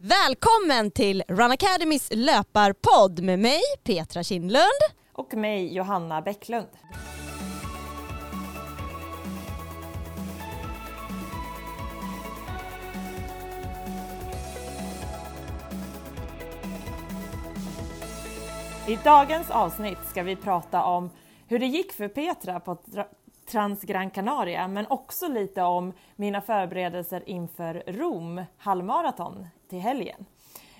Välkommen till Run Academys löparpodd med mig Petra Kindlund. Och mig Johanna Bäcklund. I dagens avsnitt ska vi prata om hur det gick för Petra på Transgran Canaria men också lite om mina förberedelser inför Rom halvmaraton till helgen.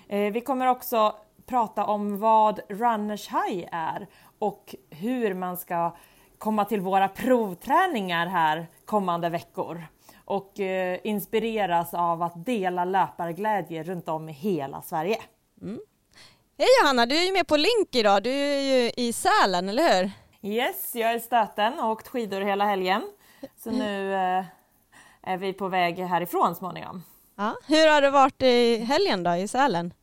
Eh, vi kommer också prata om vad Runners High är och hur man ska komma till våra provträningar här kommande veckor och eh, inspireras av att dela löparglädje runt om i hela Sverige. Mm. Hej Johanna, du är ju med på link idag. Du är ju i Sälen, eller hur? Yes, jag är i Stöten och åkt skidor hela helgen. Så nu eh, är vi på väg härifrån småningom. Ja. Hur har det varit i helgen då i Sälen?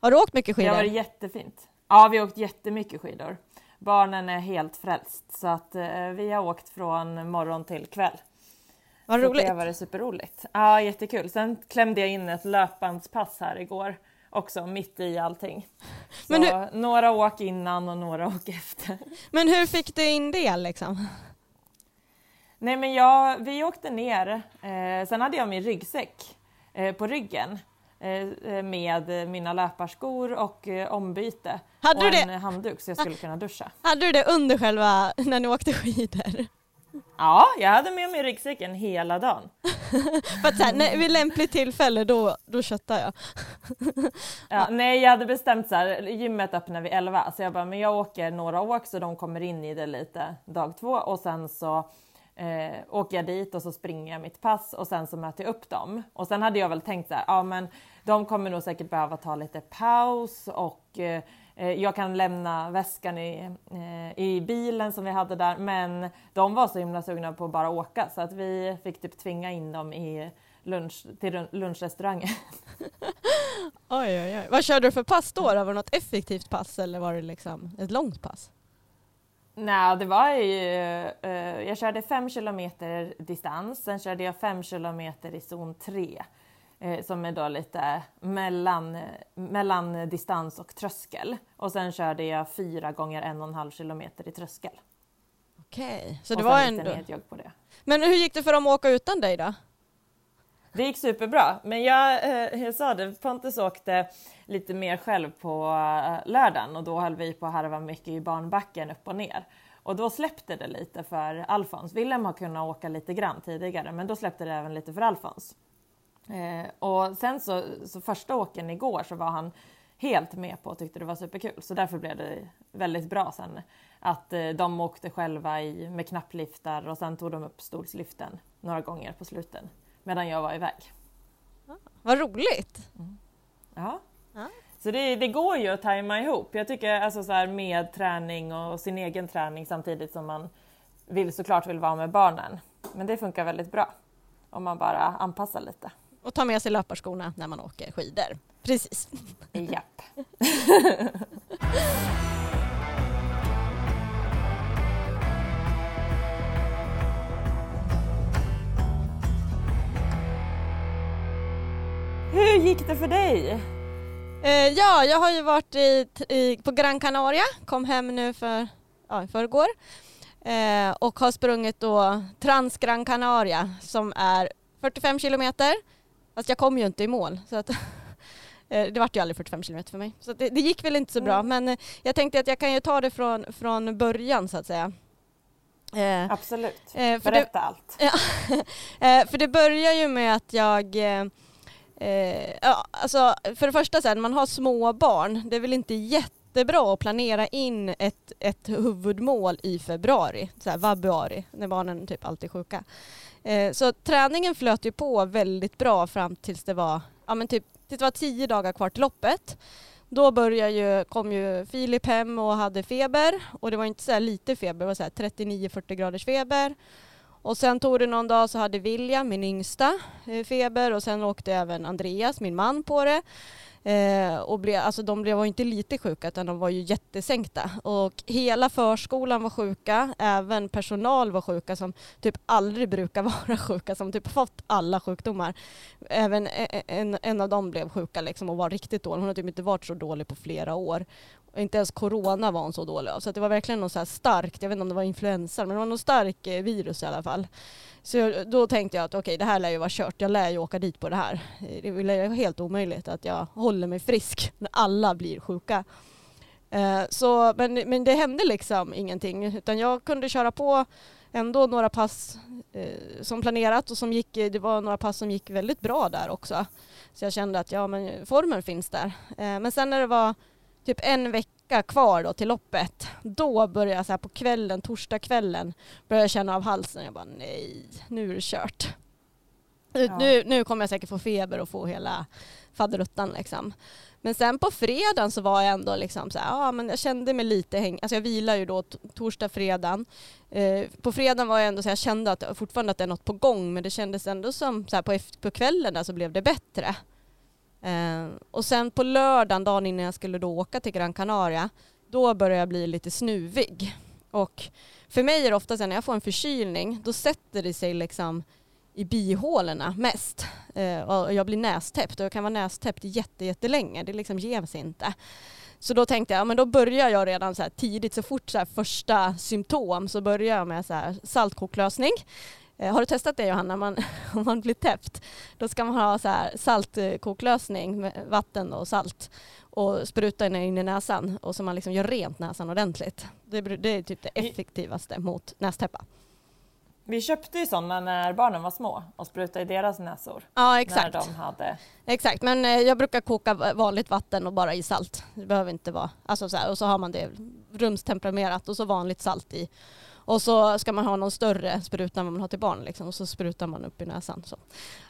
Har du åkt mycket skidor? Det har varit jättefint. Ja, vi har åkt jättemycket skidor. Barnen är helt frälst så att eh, vi har åkt från morgon till kväll. Vad roligt! Det har varit superroligt. Ja, jättekul. Sen klämde jag in ett löpbandspass här igår också mitt i allting. Så Men hur... några åk innan och några åk efter. Men hur fick du in det liksom? Nej men jag, vi åkte ner, eh, sen hade jag min ryggsäck eh, på ryggen eh, med mina löparskor och eh, ombyte hade och en handduk så jag skulle kunna duscha. Hade du det under själva, när ni åkte skidor? Ja, jag hade med mig ryggsäcken hela dagen. För att här, när, vid lämpligt tillfälle då, då köttar jag. ja, nej, jag hade bestämt så här, gymmet öppnar vid 11 så jag bara, men jag åker några åk så de kommer in i det lite dag två och sen så eh, åker jag dit och så springer jag mitt pass och sen så möter jag upp dem. Och sen hade jag väl tänkt så här, ja men de kommer nog säkert behöva ta lite paus och Eh, jag kan lämna väskan i, eh, i bilen som vi hade där men de var så himla sugna på att bara åka så att vi fick typ tvinga in dem i lunch, till lunchrestaurangen. oj, oj, oj. Vad körde du för pass då? Var det något effektivt pass eller var det liksom ett långt pass? Nej, det var ju, uh, jag körde fem kilometer distans, sen körde jag fem kilometer i zon 3 eh, som är då lite mellan, mellan distans och tröskel. Och sen körde jag fyra gånger en och en halv kilometer i tröskel. Okej, så det var ändå... på det. Men hur gick det för dem att åka utan dig då? Det gick superbra, men jag, eh, jag sa det, Pontus åkte lite mer själv på eh, lördagen och då höll vi på att harva mycket i barnbacken upp och ner. Och då släppte det lite för Alfons. Willem har kunnat åka lite grann tidigare, men då släppte det även lite för Alfons. Eh, och sen så, så första åken igår så var han helt med på och tyckte det var superkul. Så därför blev det väldigt bra sen att eh, de åkte själva i, med knappliftar och sen tog de upp stolsliften några gånger på sluten medan jag var iväg. Ah, vad roligt! Mm. Ja. Ah. Så det, det, går ju att tajma ihop. Jag tycker alltså så här med träning och sin egen träning samtidigt som man vill såklart vill vara med barnen. Men det funkar väldigt bra om man bara anpassar lite. Och ta med sig löparskorna när man åker skidor. Precis. Japp. Hur gick det för dig? Eh, ja, jag har ju varit i, i, på Gran Canaria, kom hem nu för, ja, förrgår eh, och har sprungit då Trans Gran Canaria som är 45 kilometer Fast jag kom ju inte i mål. Så att eh, det vart ju aldrig 45 kilometer för mig. Så det, det, gick väl inte så bra. Mm. Men eh, jag tänkte att jag kan ju ta det från, från början så att säga. Eh, Absolut. Eh, Berätta det, allt. Ja, eh, för det börjar ju med att jag ja, alltså, för det första sen, man har små barn, det är väl inte jättebra att planera in ett, ett huvudmål i februari, så här, vabruari, när barnen typ alltid är sjuka. Eh, så träningen flöt ju på väldigt bra fram tills det var, ja, men typ, tills det var tio dagar kvar till loppet. Då började ju, kom ju Filip hem och hade feber och det var inte så lite feber, det var 39-40 graders feber. Och sen tog det någon dag så hade Vilja, min yngsta, eh, feber och sen åkte även Andreas, min man, på det. Eh, och ble, alltså de blev, var inte lite sjuka utan de var ju jättesänkta. Och hela förskolan var sjuka, även personal var sjuka som typ aldrig brukar vara sjuka, som typ fått alla sjukdomar. Även e- e- en, en av dem blev sjuka liksom och var riktigt dålig. Hon har typ inte varit så dålig på flera år. Inte ens corona var hon så dålig av. Så det var verkligen något så starkt, jag vet inte om det var influensa, men det var något starkt eh, virus i alla fall. Så då tänkte jag att okej, okay, det här lär ju vara kört. Jag lär ju åka dit på det här. Eh, det är helt omöjligt att jag håller mig frisk när alla blir sjuka. Eh, så, men, men det hände liksom ingenting, utan jag kunde köra på ändå några pass eh, som planerat och som gick, det var några pass som gick väldigt bra där också. Så jag kände att ja, men formen finns där. Eh, men sen när det var typ en vecka kvar då till loppet, då började jag så här på kvällen, torsdagskvällen, började jag känna av halsen. Jag bara nej, nu är det kört. Ja. Nu, nu kommer jag säkert få feber och få hela faderuttan liksom. Men sen på fredagen så var jag ändå liksom så här, ja men jag kände mig lite häng, alltså jag vilar ju då torsdag, fredag. Eh, på fredagen var jag ändå så jag kände att fortfarande att det är något på gång men det kändes ändå som så här på, på kvällen där så blev det bättre. Eh, och sen på lördagen, dagen innan jag skulle då åka till Gran Canaria, då började jag bli lite snuvig. Och för mig är det ofta så när jag får en förkylning, då sätter det sig liksom i bihålorna mest. Eh, och jag blir nästäppt och jag kan vara nästäppt jättelänge, det liksom ger sig inte. Så då tänkte jag, ja, men då börjar jag redan så tidigt, så fort så här första symptom så börjar jag med så här saltkoklösning. Eh, har du testat det Johanna, man, om man blir täppt? Då ska man ha så här saltkoklösning med vatten och salt och spruta in i näsan och så man liksom gör rent näsan ordentligt. Det, det är typ det effektivaste mot nästäppa. Vi köpte ju sådana när barnen var små och sprutade i deras näsor. Ja exakt. När de hade... Exakt, men eh, jag brukar koka vanligt vatten och bara i salt. Det behöver inte vara, alltså så här, och så har man det rumstempererat och så vanligt salt i. Och så ska man ha någon större spruta än vad man har till barn liksom, och så sprutar man upp i näsan. Så.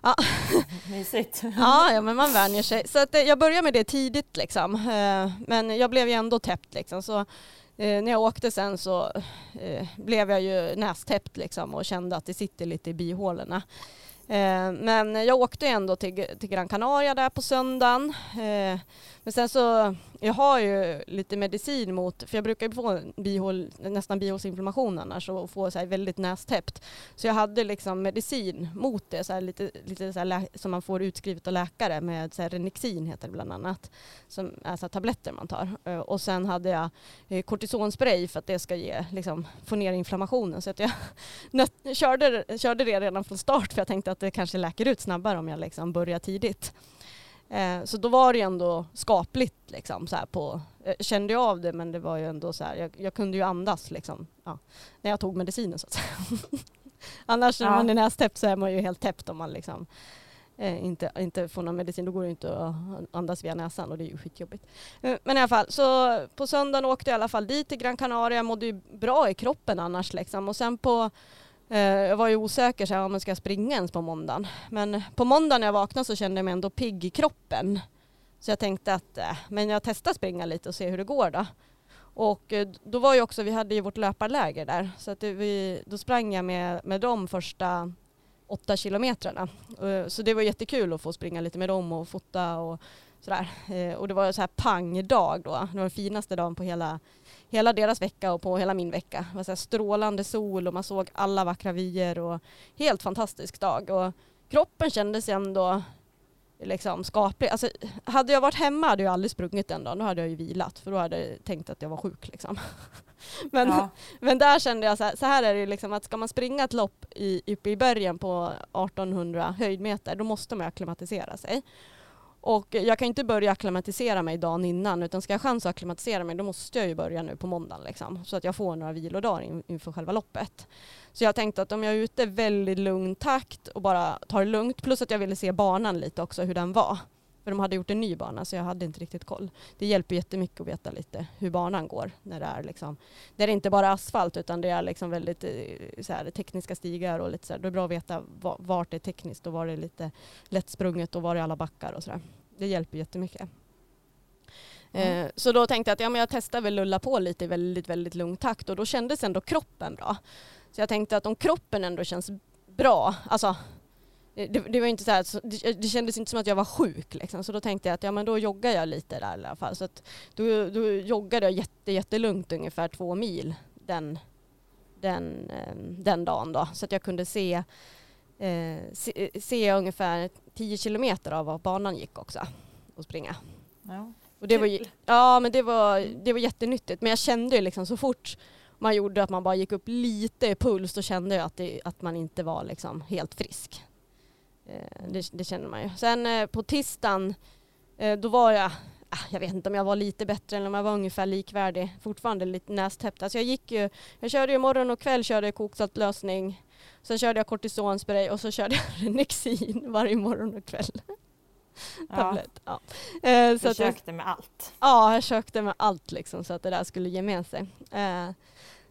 Ja. Mysigt. ja, ja, men man vänjer sig. Så att, eh, jag började med det tidigt liksom. Eh, men jag blev ju ändå täppt liksom. Så eh, när jag åkte sen så blev jag ju nästäppt liksom och kände att det sitter lite i bihålorna. men jag åkte ändå till, till Gran Canaria där på söndagen men sen så jag har ju lite medicin mot, för jag brukar ju få bihål, nästan bihålsinflammation annars och få så här väldigt nästäppt. Så jag hade liksom medicin mot det, så lite, lite så här som man får utskrivet av läkare med så här Renixin heter det bland annat. Som är så tabletter man tar. Eh, och sen hade jag eh, kortisonspray för att det ska ge, liksom, få ner inflammationen. Så att jag nöt, körde, körde det redan från start för jag tänkte att det kanske läker ut snabbare om jag liksom börjar tidigt. Eh, så då var det ju ändå skapligt liksom så på, jag kände jag av det men det var ju ändå så här, jag, jag kunde ju andas liksom, ja, när jag tog medicinen så att säga. Annars ja. när man är nästäppt så är man ju helt täppt om man liksom eh, inte, inte får någon medicin, då går det inte att andas via näsan och det är ju skitjobbigt. Eh, men i alla fall, så på söndagen åkte jag i alla fall dit till Gran Canaria, mådde ju bra i kroppen annars liksom och sen på Eh, Eh, jag var ju osäker så här, om jag ska springa ens på måndagen. Men på måndagen när jag vaknade så kände jag mig ändå pigg i kroppen. Så jag tänkte att eh, men jag testar springa lite och se hur det går då. Och eh, då var ju också, vi hade ju vårt löparläger där, så att vi, då sprang jag med, med de första åtta kilometrarna. Så det var jättekul att få springa lite med dem och fota och sådär. Och det var så här pangdag då, det var den finaste dagen på hela hela deras vecka och på hela min vecka. Det var så strålande sol och man såg alla vackra vyer och helt fantastisk dag. Och kroppen kändes ändå liksom skaplig. Alltså, hade jag varit hemma hade jag aldrig sprungit den dagen, då hade jag ju vilat för då hade jag tänkt att jag var sjuk. Liksom. men, ja. men där kände jag så här, så här är det liksom att ska man springa ett lopp i, uppe i bergen på 1800 höjdmeter då måste man acklimatisera sig. Och jag kan inte börja acklimatisera mig dagen innan utan ska jag chans att acklimatisera mig då måste jag ju börja nu på måndagen liksom, så att jag får några vilodagar in, inför själva loppet. Så jag tänkte att om jag är ute i väldigt lugn takt och bara tar det lugnt plus att jag ville se banan lite också hur den var för de hade gjort en ny bana så jag hade inte riktigt koll. Det hjälper jättemycket att veta lite hur banan går när det är liksom, det är inte bara asfalt utan det är liksom väldigt eh, så här, tekniska stigar och lite så här, det är bra att veta vart det är tekniskt och var det är lite lättsprunget och var det är alla backar och sådär. Det hjälper jättemycket. Mm. Eh, så då tänkte jag att ja, men jag testar väl lulla på lite i väldigt, väldigt lugn takt och då kändes ändå kroppen bra. Så jag tänkte att om kroppen ändå känns bra, alltså det, det, var inte så, här, det, det, kändes inte som att jag var sjuk liksom. så då tänkte jag att ja men då joggar jag lite där i alla fall. Så att då, då joggade jag jätte, jättelugnt ungefär två mil den, den, eh, den dagen då. Så att jag kunde se, eh, se, se, ungefär 10 kilometer av var banan gick också och springa. Ja. Och det var, ja men det var, det var jättenyttigt men jag kände ju liksom så fort man gjorde att man bara gick upp lite i puls då kände jag att, det, att man inte var liksom helt frisk. Eh, det, det känner man ju. Sen eh, på tisdagen eh, då var jag ah, jag vet inte om jag var lite bättre eller om jag var ungefär likvärdig. Fortfarande lite nästäppt. Alltså jag gick ju, jag körde ju morgon och kväll körde koksaltlösning. Sen körde jag kortisonspray och så körde jag Renexin varje morgon och kväll. Ja. Ja. Eh, så försökte med allt? Ja, jag försökte med allt liksom så att det där skulle ge med sig. Eh,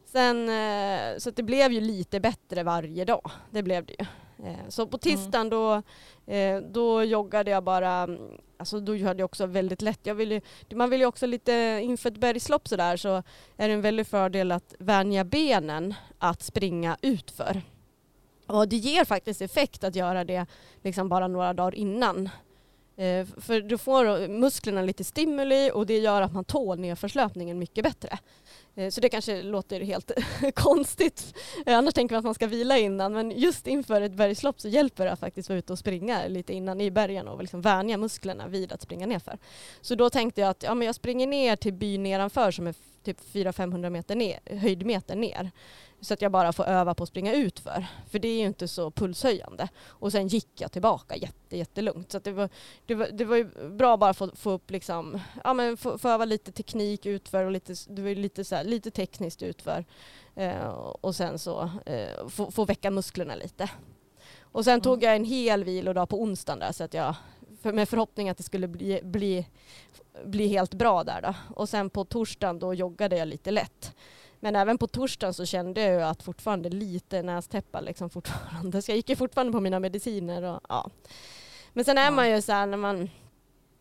sen, eh, så det blev ju lite bättre varje dag. Det blev det ju. Eh, så på tisdagen mm. då, eh, då joggade jag bara, alltså då hade jag också väldigt lätt. Jag vill ju, man vill ju också lite, inför ett bergslopp sådär så är det en väldig fördel att vänja benen att springa utför. Och det ger faktiskt effekt att göra det liksom bara några dagar innan. Eh, för då får musklerna lite stimuli och det gör att man tål nedförslöpningen mycket bättre. Eh, så det kanske låter helt konstigt. Eh, annars tänker man att man ska vila innan men just inför ett bergslopp så hjälper det att faktiskt vara ute och springa lite innan i bergen och liksom vänja musklerna vid att springa nerför. Så då tänkte jag att ja, men jag springer ner till byn nedanför som är typ 400-500 meter ner, höjdmeter ner. Så att jag bara får öva på att springa ut för. För det är ju inte så pulshöjande. Och sen gick jag tillbaka jätte, jättelugnt. Så det, var, det, var, det var ju bra bara att få, få upp liksom, ja men få, få öva lite teknik utför och lite, det var lite, så här, lite tekniskt utför. Eh, och sen så eh, få, få väcka musklerna lite. Och sen mm. tog jag en hel vilodag på onsdagen där så att jag för med förhoppning att det skulle bli, bli, bli helt bra där då. Och sen på torsdagen då joggade jag lite lätt. Men även på torsdagen så kände jag att fortfarande lite nästäppa liksom fortfarande. Så jag gick ju fortfarande på mina mediciner och ja. Men sen är ja. man ju så här när man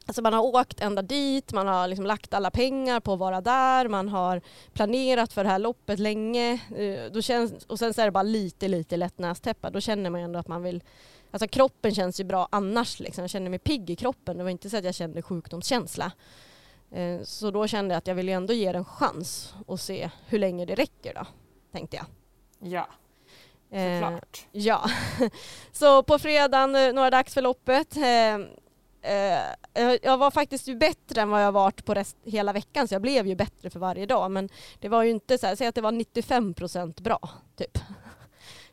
Alltså man har åkt ända dit, man har liksom lagt alla pengar på att vara där, man har planerat för det här loppet länge. Eh, då känns, och sen så är det bara lite, lite lätt nästäppa. Då känner man ju ändå att man vill... Alltså kroppen känns ju bra annars. Liksom. Jag känner mig pigg i kroppen. Det var inte så att jag kände sjukdomskänsla. Eh, så då kände jag att jag ville ändå ge det en chans och se hur länge det räcker då, tänkte jag. Ja, eh, såklart. Eh, ja. så på fredagen, eh, några dags för loppet. Eh, jag var faktiskt ju bättre än vad jag varit på rest, hela veckan så jag blev ju bättre för varje dag men det var ju inte så här, säg att det var 95 procent bra typ.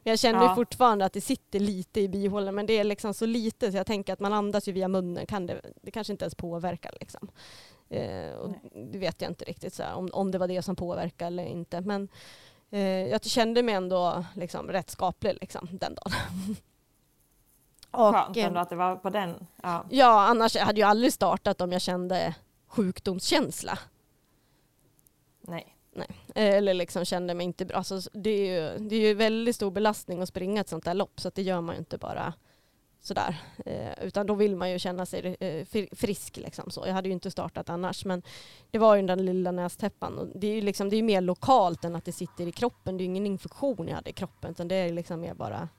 Jag känner ja. fortfarande att det sitter lite i bihålan men det är liksom så lite så jag tänker att man andas ju via munnen, kan det, det kanske inte ens påverkar liksom. Eh, och det vet jag inte riktigt så här, om, om det var det som påverkade eller inte. Men eh, jag kände mig ändå liksom, rätt skaplig liksom, den dagen. och, Skönt ändå att det var på den. Ja. ja, annars hade jag aldrig startat om jag kände sjukdomskänsla. Nej. Nej. Eller liksom kände mig inte bra. Alltså, det, är ju, det är ju väldigt stor belastning att springa ett sånt där lopp så det gör man ju inte bara sådär. Eh, utan då vill man ju känna sig eh, frisk. Liksom, så. Jag hade ju inte startat annars. Men det var ju den lilla nästäppan. Och det är ju liksom, det är mer lokalt än att det sitter i kroppen. Det är ju ingen infektion jag hade i kroppen. Utan det är liksom mer bara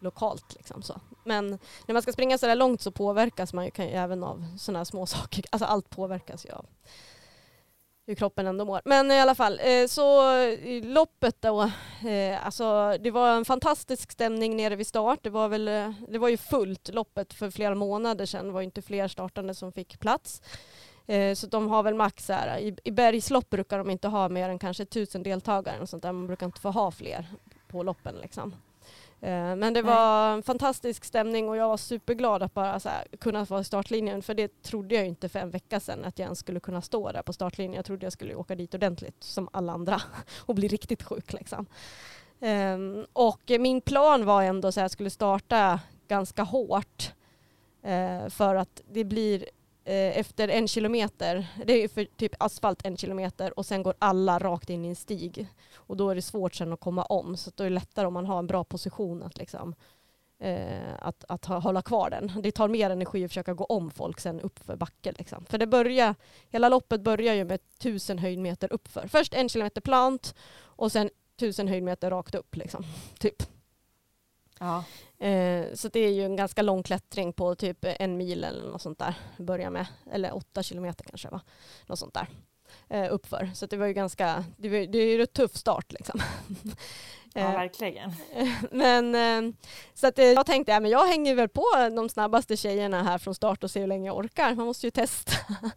lokalt. Liksom, så. Men när man ska springa sådär långt så påverkas man ju, ju även av sådana små saker. Alltså allt påverkas ju av hur kroppen ändå mår. Men i alla fall, eh, så loppet då, eh, alltså det var en fantastisk stämning nere vid start. Det var, väl, eh, det var ju fullt loppet för flera månader sedan. Det var inte fler startande som fick plats. Så de har väl max här, i, i bergslopp brukar de inte ha mer än kanske tusen deltagare och sånt där. Man brukar inte få ha fler på loppen liksom. Eh, men det var en fantastisk stämning och jag var superglad att bara här, kunna vara i startlinjen för det trodde jag inte för en vecka sedan att jag ens skulle kunna stå där på startlinjen. Jag trodde jag skulle åka dit ordentligt som alla andra och bli riktigt sjuk. Liksom. Ehm, och min plan var ändå att jag skulle starta ganska hårt eh, för att det blir Eh, efter en kilometer, det är för typ asfalt en kilometer och sen går alla rakt in i en stig. Och då är det svårt sen att komma om så då är det lättare om man har en bra position att, liksom, eh, att, att hålla kvar den. Det tar mer energi att försöka gå om folk sen uppför backen. Liksom. För det börjar, hela loppet börjar ju med tusen höjdmeter uppför. Först en kilometer plant och sen tusen höjdmeter rakt upp. Liksom. Typ. Ja. Eh, så det är ju en ganska lång klättring på typ en mil eller något sånt där. Börja med. Eller åtta kilometer kanske va? Något sånt där. Eh, uppför. Så det var ju ganska, det, var, det är ju en tuff start liksom. Ja, Eh, verkligen. men så att jag tänkte, ja, men jag hänger väl på de snabbaste tjejerna här från start och ser hur länge jag orkar. Man måste ju testa.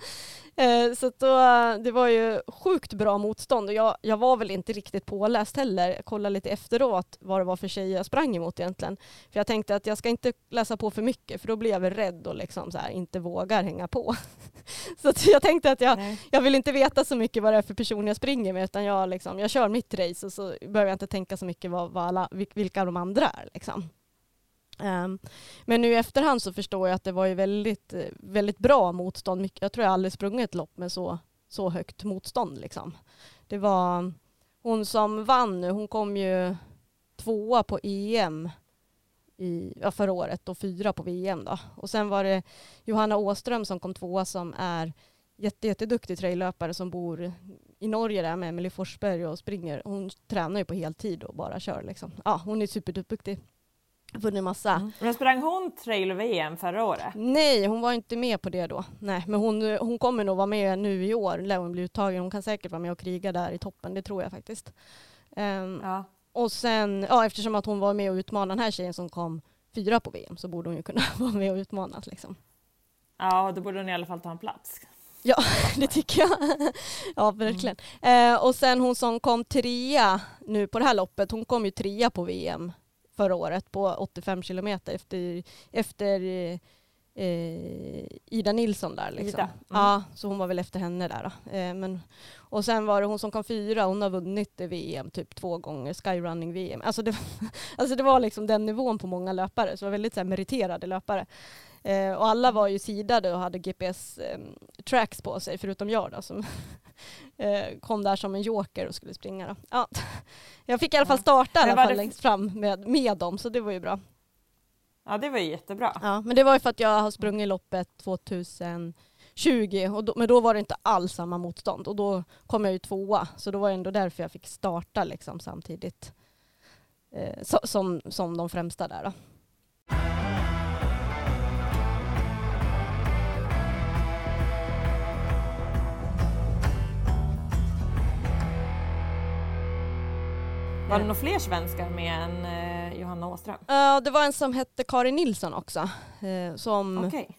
Eh, så då, det var ju sjukt bra motstånd och jag, jag var väl inte riktigt påläst heller. Jag kollade lite efteråt vad det var för tjejer jag sprang emot egentligen. För jag tänkte att jag ska inte läsa på för mycket för då blir jag väl rädd och liksom så här, inte vågar hänga på. så jag tänkte att jag, Nej. jag vill inte veta så mycket vad det är för person jag springer med utan jag, liksom, jag kör mitt race och så behöver jag inte tänka så mycket vad, vad alla, vil- vilka de andra är. Liksom. Ehm, men nu i efterhand så förstår jag att det var ju väldigt, väldigt bra motstånd. Jag tror jag aldrig sprungit ett lopp med så, så högt motstånd. Liksom. Det var hon som vann nu, hon kom ju tvåa på EM i, ja, förra året och fyra på VM. Då. Och sen var det Johanna Åström som kom tvåa som är jätte, jätteduktig traillöpare som bor i Norge där med Emelie Forsberg och springer. Hon tränar ju på heltid och bara kör. Liksom. Ja, hon är superduktig. Vunnit massa. Men sprang hon trail-VM förra året? Nej, hon var inte med på det då. Nej, men hon, hon kommer nog vara med nu i år, lär hon bli uttagen. Hon kan säkert vara med och kriga där i toppen, det tror jag faktiskt. Ehm, Ja. och sen, ja eftersom att hon var med och utmanade den här tjejen som kom fyra på VM så borde hon ju kunna vara med och utmana. Liksom. ja, då borde hon i alla fall ta en plats. Det tycker jag. ja, verkligen. Eh, och sen hon som kom trea nu på det här loppet, hon kom ju trea på VM förra året på 85 kilometer efter, efter eh, eh, Ida Nilsson där. Liksom. Ida, mm. Ja, så hon var väl efter henne där. Eh, men, och sen var det hon som kom fyra, hon har vunnit VM typ två gånger, skyrunning-VM. Alltså det, alltså det var liksom den nivån på många löpare, så det var väldigt så här, meriterade löpare. Eh, och alla var ju sidade och hade GPS-tracks på sig, förutom jag då, som eh, kom där som en joker och skulle springa. Då. Ja. Jag fick i alla fall Ja. starta i alla fall det- längst fram med, med dem, så det var ju bra. Ja, det var ju jättebra. Ja, men det var ju för att jag har sprungit loppet 2020, och då, men då var det inte alls samma motstånd och då kom jag ju tvåa, så då var det ändå därför jag fick starta liksom samtidigt eh, som, som de främsta där. Då. Var det några fler svenskar med än eh, Johanna Åström? Ja, det var en som hette Karin Nilsson också, eh, som, Okej.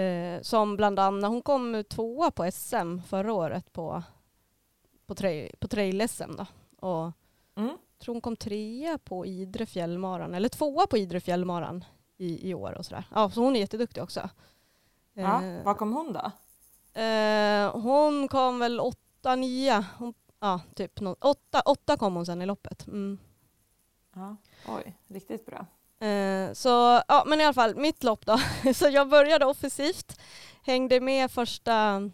eh, som bland annat, hon kom tvåa på SM förra året på, på, trail, på trail-SM då. Och Mm. tror hon kom trea på Idre fjällmaran, eller tvåa på Idre fjällmaran i, i år och sådär. Ja, så hon är jätteduktig också. Ja, Eh, var kom hon då? eh, hon kom väl åtta, nio. Hon, ja, typ nå- åtta, åtta kom hon sen i loppet. Mm. Ja. Oj, riktigt bra. Eh, så ja, men i alla fall mitt lopp då. så jag började offensivt, hängde med första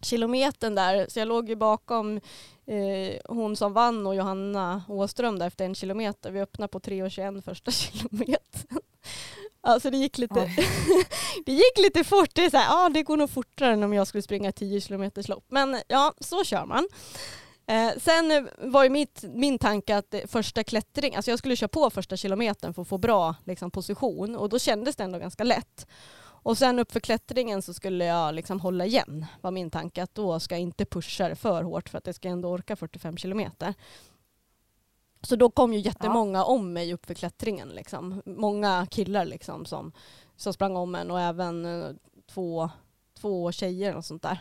kilometern där, så jag låg ju bakom eh, hon som vann och Johanna Åström där efter en kilometer. Vi öppnade på 3.21 första kilometern. Alltså det gick lite, det gick lite fort. Det, är så här, ja, det går nog fortare än om jag skulle springa 10 kilometers lopp. Men ja, så kör man. Eh, sen var ju mitt, min tanke att första klättring, alltså jag skulle köra på första kilometern för att få bra liksom, position och då kändes det ändå ganska lätt. Och sen uppför klättringen så skulle jag liksom hålla igen, var min tanke. Att då ska jag inte pusha det för hårt för att det ska ändå orka 45 kilometer. Så då kom ju jättemånga om mig uppför klättringen. Liksom. Många killar liksom som, som sprang om en och även eh, två, två tjejer och sånt där.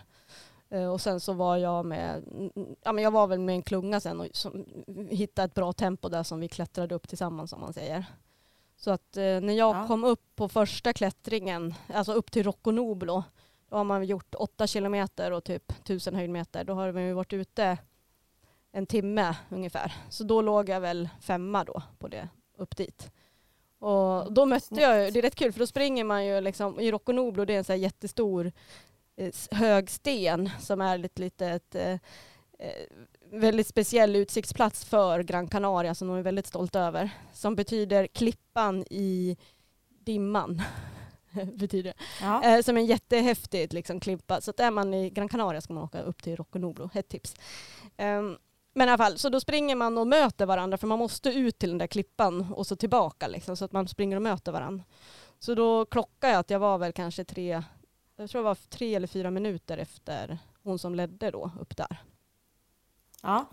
Eh, och sen så var jag med, ja men jag var väl med en klunga sen och som, hittade ett bra tempo där som vi klättrade upp tillsammans om man säger. Så att eh, när jag Ja. kom upp på första klättringen, alltså upp till Rocco Noblo, då har man gjort åtta kilometer och typ tusen höjdmeter. Då har ju varit ute en timme ungefär. Så då låg jag väl femma då på det upp dit. Och då mötte jag det är rätt kul för då springer man ju liksom, i Rocco Noblo det är en så jättestor hög sten som är lite litet eh, eh, väldigt speciell utsiktsplats för Gran Canaria som de är väldigt stolta över. Som betyder klippan i dimman. betyder. Eh, som en jättehäftig liksom, klippa. Så att är man i Gran Canaria ska man åka upp till Rocco Noblo. Ett tips. Ehm, men i alla fall, så då springer man och möter varandra för man måste ut till den där klippan och så tillbaka liksom, så att man springer och möter varandra. Så då klockade jag att jag var väl kanske tre, jag tror det var tre eller fyra minuter efter hon som ledde då upp där. Ja.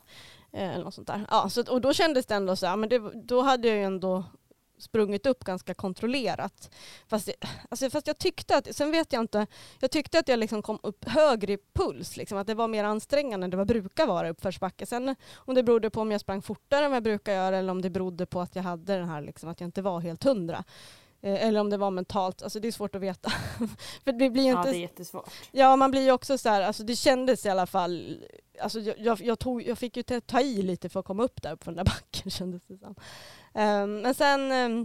Eh, eller något sånt där. Ja, så, och då kändes det ändå så här, men det, då hade jag ju ändå sprungit upp ganska kontrollerat. Fast, alltså, fast jag tyckte att, sen vet jag inte, jag tyckte att jag liksom kom upp högre i puls, liksom, att det var mer ansträngande än det var brukar vara i uppförsbacke. Sen om det berodde på om jag sprang fortare än vad jag brukar göra eller om det berodde på att jag hade den här, liksom, att jag inte var helt hundra. Eh, eller om det var mentalt, alltså det är svårt att veta. För det blir inte... Ja, det är jättesvårt. Ja, man blir ju också så här, alltså det kändes i alla fall, alltså jag, jag, tog, jag fick ju ta i lite för att komma upp där på den där backen kändes det som. Um, men sen um,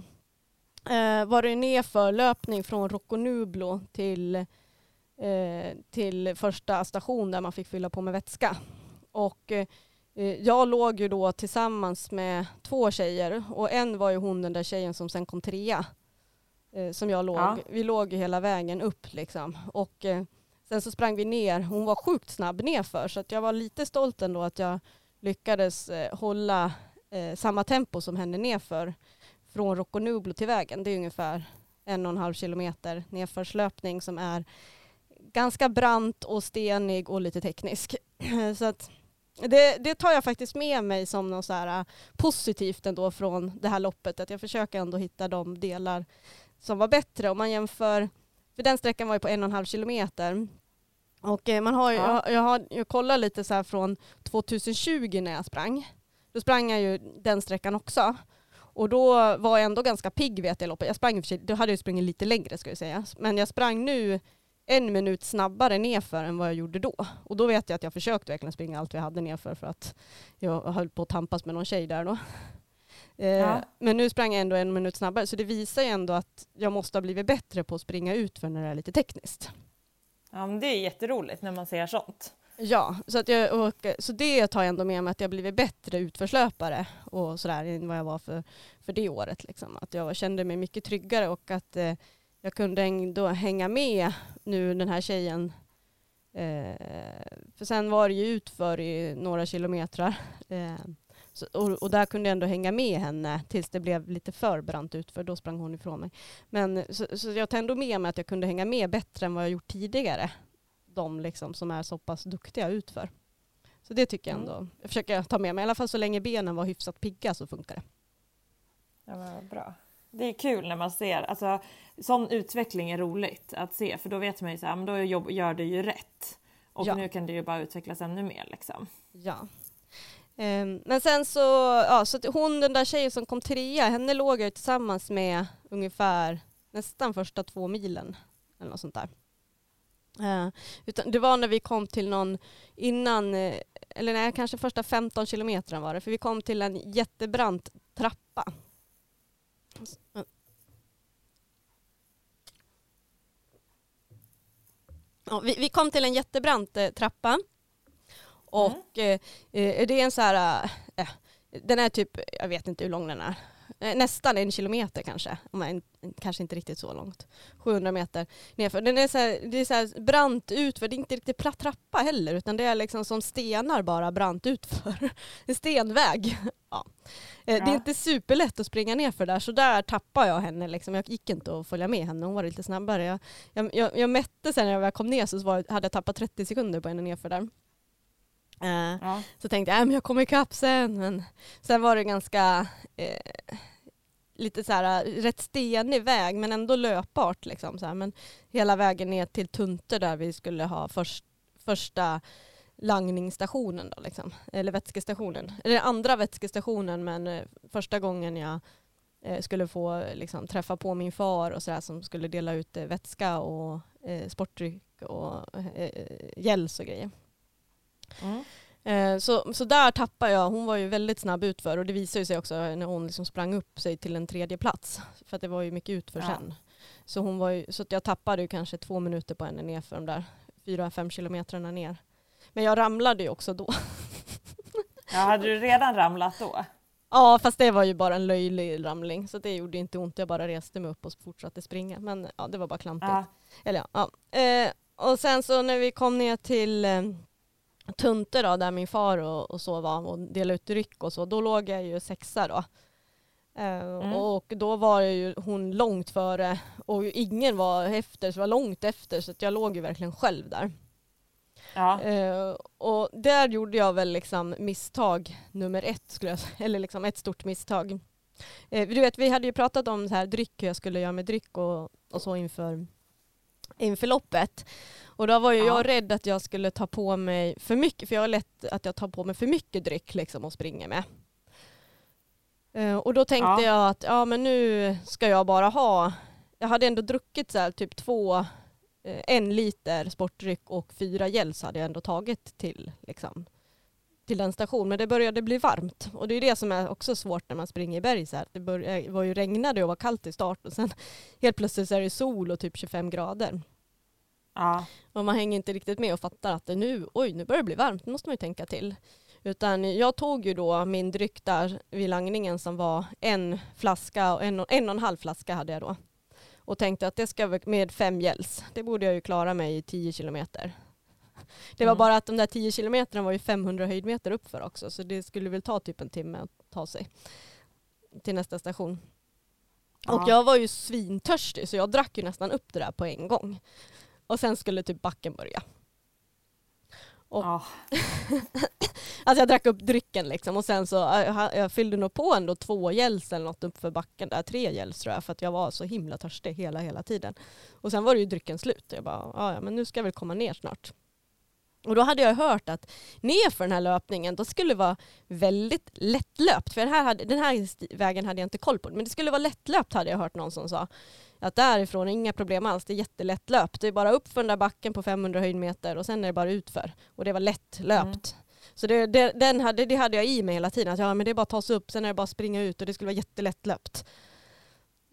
uh, var det nerför löpning från Rocconublo till, uh, till första station där man fick fylla på med vätska. Och uh, jag låg ju då tillsammans med två tjejer och en var ju hon den där tjejen som sen kom trea eh, som jag låg. Ja. Vi låg ju hela vägen upp liksom. Och eh, sen så sprang vi ner. Hon var sjukt snabb nerför så att jag var lite stolt ändå att jag lyckades eh, hålla eh, samma tempo som henne nerför från Rocconublo till vägen. Det är ungefär en och en halv kilometer nedförslöpning som är ganska brant och stenig och lite teknisk. så att det, det, tar jag faktiskt med mig som något så här eh, positivt ändå från det här loppet, att jag försöker ändå hitta de delar som var bättre. Om man jämför, för den sträckan var ju på en och en halv kilometer. Och eh, man har ja. jag, jag, har jag kollat lite så här från 2020 när jag sprang. Då sprang jag ju den sträckan också. Och då var jag ändå ganska pigg vet jag loppet. Jag sprang då hade jag sprungit lite längre ska jag säga. Men jag sprang nu en minut snabbare nerför än vad jag gjorde då. Och då vet jag att jag försökte verkligen springa allt vi hade nerför för att jag höll på att tampas med någon tjej där då. Eh, ja. Men nu sprang jag ändå en minut snabbare, så det visar ju ändå att jag måste ha blivit bättre på att springa ut för när det är lite tekniskt. Ja, men det är jätteroligt när man ser sånt. Ja, så, att jag, och, så det tar jag ändå med mig att jag blivit bättre utförslöpare och sådär än vad jag var för, för det året. Liksom. Att jag kände mig mycket tryggare och att eh, jag kunde ändå hänga med nu den här tjejen. Eh, för sen var det ju utför i några kilometrar. Eh, så, och, och, där kunde jag ändå hänga med henne tills det blev lite för brant ut för då sprang hon ifrån mig. Men så, så jag tar ändå med mig att jag kunde hänga med bättre än vad jag gjort tidigare. De liksom som är så pass duktiga utför. Så det tycker jag mm. ändå, jag försöker ta med mig. I alla fall så länge benen var hyfsat pigga så funkar det. Ja men bra. Det är kul när man ser, alltså sån utveckling är roligt att se för då vet man ju så här, men då gör du ju rätt. Och ja. nu kan det ju bara utvecklas ännu mer liksom. Ja, Ehm, men sen så, ja, så hon den där tjejen som kom trea, henne låg jag tillsammans med ungefär nästan första två milen. Eller något sånt där. Uh, utan det var när vi kom till någon innan, eh, eller nej, kanske första 15 kilometern var det, för vi kom till en jättebrant trappa. Ja, vi, vi kom till en jättebrant eh, trappa och mm. eh, det är en så här, eh, den är typ, jag vet inte hur lång den är, eh, nästan en kilometer kanske, kanske inte riktigt så långt, 700 meter nerför. Den är så här, det är så här brant utför, det är inte riktigt platt trappa heller utan det är liksom som stenar bara brant utför. En stenväg. Ja. Det är inte superlätt att springa ner för där, så där tappade jag henne. Liksom. Jag gick inte att följa med henne, hon var lite snabbare. Jag, jag, jag mätte sen när jag kom ner så var, hade jag tappat 30 sekunder på henne nerför där. Uh, ja. Så tänkte jag, äh, men jag kommer ikapp sen. Men sen var det ganska eh, lite så här, rätt stenig väg men ändå löpbart. Liksom, så här. Men hela vägen ner till Tunte där vi skulle ha först, första langningsstationen då, liksom. eller vätskestationen. Eller andra vätskestationen men eh, första gången jag eh, skulle få liksom, träffa på min far och så där, som skulle dela ut eh, vätska och eh, sportdryck och eh, gels och grejer. Mm. Eh, så, så där tappade jag, hon var ju väldigt snabb utför och det visade sig också när hon liksom sprang upp sig till en tredje plats för att det var ju mycket utför ja. sen. Så, hon var ju, så att jag tappade ju kanske två minuter på henne ner för de där fyra, fem kilometrarna ner. Men jag ramlade ju också då. Ja, hade du redan ramlat då? Ja, fast det var ju bara en löjlig ramling så det gjorde inte ont. Jag bara reste mig upp och fortsatte springa. Men ja, det var bara klantigt. Ja. Eller, ja. Eh, och sen så när vi kom ner till eh, Tunte då, där min far och, och så var och delade ut dryck och så, då låg jag ju sexa då. Eh, Mm. Och då var ju hon långt före och ingen var efter, så var långt efter så att jag låg ju verkligen själv där. Ja. Eh, och där gjorde jag väl liksom misstag nummer ett, skulle jag eller liksom ett stort misstag. Eh, du vet, vi hade ju pratat om så här dryck, hur jag skulle göra med dryck och, och så inför, inför loppet. Och då var ju Ja. jag rädd att jag skulle ta på mig för mycket, för jag har lätt att jag tar på mig för mycket dryck liksom och springer med. Eh, och då tänkte Ja. jag att ja men nu ska jag bara ha, jag hade ändå druckit så här, typ två eh, en liter sportdryck och fyra gels hade jag ändå tagit till, liksom, till den stationen. Men det började bli varmt och det är det som är också svårt när man springer i berg. Så här. Det började, var ju regnade och var kallt i start och sen helt plötsligt så är det sol och typ 25 grader. Ja. Och man hänger inte riktigt med och fattar att det nu, oj nu börjar det bli varmt, nu måste man ju tänka till. Utan jag tog ju då min dryck där vid langningen som var en flaska, och en, och- en och en halv flaska hade jag då. Och tänkte att det ska med fem gels, det borde jag ju klara mig i 10 kilometer. Det var Mm. bara att de där 10 kilometerna var ju 500 höjdmeter uppför också så det skulle väl ta typ en timme att ta sig till nästa station. Och Ja. jag var ju svintörstig så jag drack ju nästan upp det där på en gång. Och sen skulle typ backen börja. Och- Ja. Alltså jag drack upp drycken liksom och sen så jag, jag fyllde nog på ändå två gels eller något upp för backen där, tre gels tror jag för att jag var så himla törstig hela hela tiden. Och sen var det ju drycken slut jag bara, "Ja, ja men nu ska jag väl komma ner snart. Och då hade jag hört att ner för den här löpningen, då skulle det vara väldigt lättlöpt. För den här, hade, den här vägen hade jag inte koll på. Men det skulle vara lättlöpt hade jag hört någon som sa. Att därifrån, inga problem alls, det är jättelättlöpt. Det är bara upp för den där backen på 500 höjdmeter och sen är det bara utför. Och det var lättlöpt. Så det, det, den hade, det hade jag i mig hela tiden. Att ja, men det är bara att ta sig upp, sen är det bara att springa ut och det skulle vara jättelättlöpt.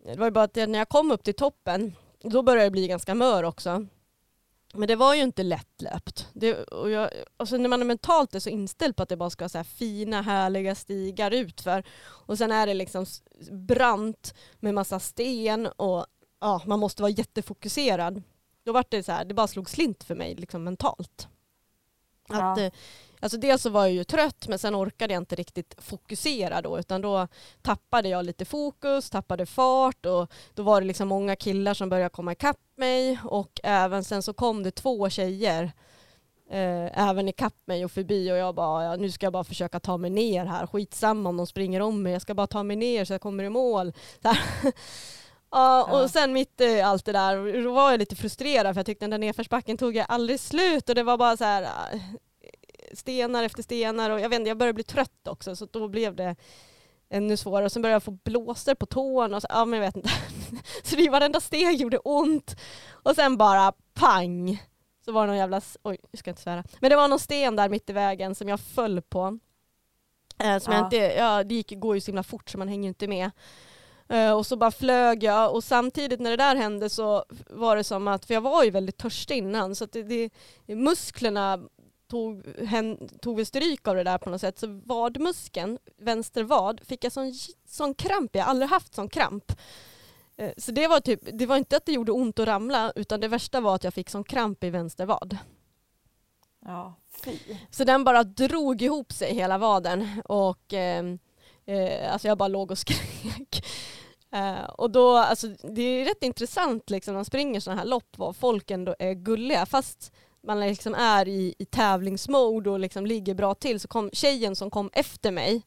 Det var ju bara att när jag kom upp till toppen, då började det bli ganska mör också. Men det var ju inte lättlöpt. Det, och jag, alltså när man är mentalt är så inställd på att det bara ska vara så här fina härliga stigar utför och sen är det liksom brant med massa sten och ja, man måste vara jättefokuserad. Då var det så här, det bara slog slint för mig liksom mentalt. Att, Ja. eh, alltså dels så var jag ju trött men sen orkade jag inte riktigt fokusera då utan då tappade jag lite fokus, tappade fart och då var det liksom många killar som började komma ikapp mig och även sen så kom det två tjejer eh, även ikapp mig och förbi och jag bara ja, nu ska jag bara försöka ta mig ner här, skitsamma om de springer om mig, jag ska bara ta mig ner så jag kommer i mål. Ja, och sen mitt i allt det där, då var jag lite frustrerad för jag tyckte den där nedförsbacken tog jag aldrig slut och det var bara så här stenar efter stenar och jag vet inte, jag började bli trött också så då blev det ännu svårare och sen började jag få blåsor på tårna och så, ja men jag vet inte. Så det varenda steg gjorde ont och sen bara pang så var det någon jävla, oj jag ska inte svära, men det var någon sten där mitt i vägen som jag föll på. Eh, som jag Ja. inte, ja, det gick, går ju så himla fort så man hänger ju inte med. Eh, och så bara flög jag och samtidigt när det där hände så var det som att, för jag var ju väldigt törstig innan så att det, det, musklerna tog, hen, tog väl stryk av det där på något sätt. Så vadmuskeln, vänster vad, fick jag sån, sån kramp. Jag har aldrig haft sån kramp. Eh, Så det var typ, det var inte att det gjorde ont att ramla utan det värsta var att jag fick sån kramp i vänster vad. Ja, fy. Så den bara drog ihop sig hela vaden och eh, eh, alltså jag bara låg och skrek. Eh, och då, alltså, det är rätt intressant liksom, när man springer sådana här lopp vad folk ändå är gulliga fast man liksom är i, i tävlingsmode och liksom ligger bra till så kom tjejen som kom efter mig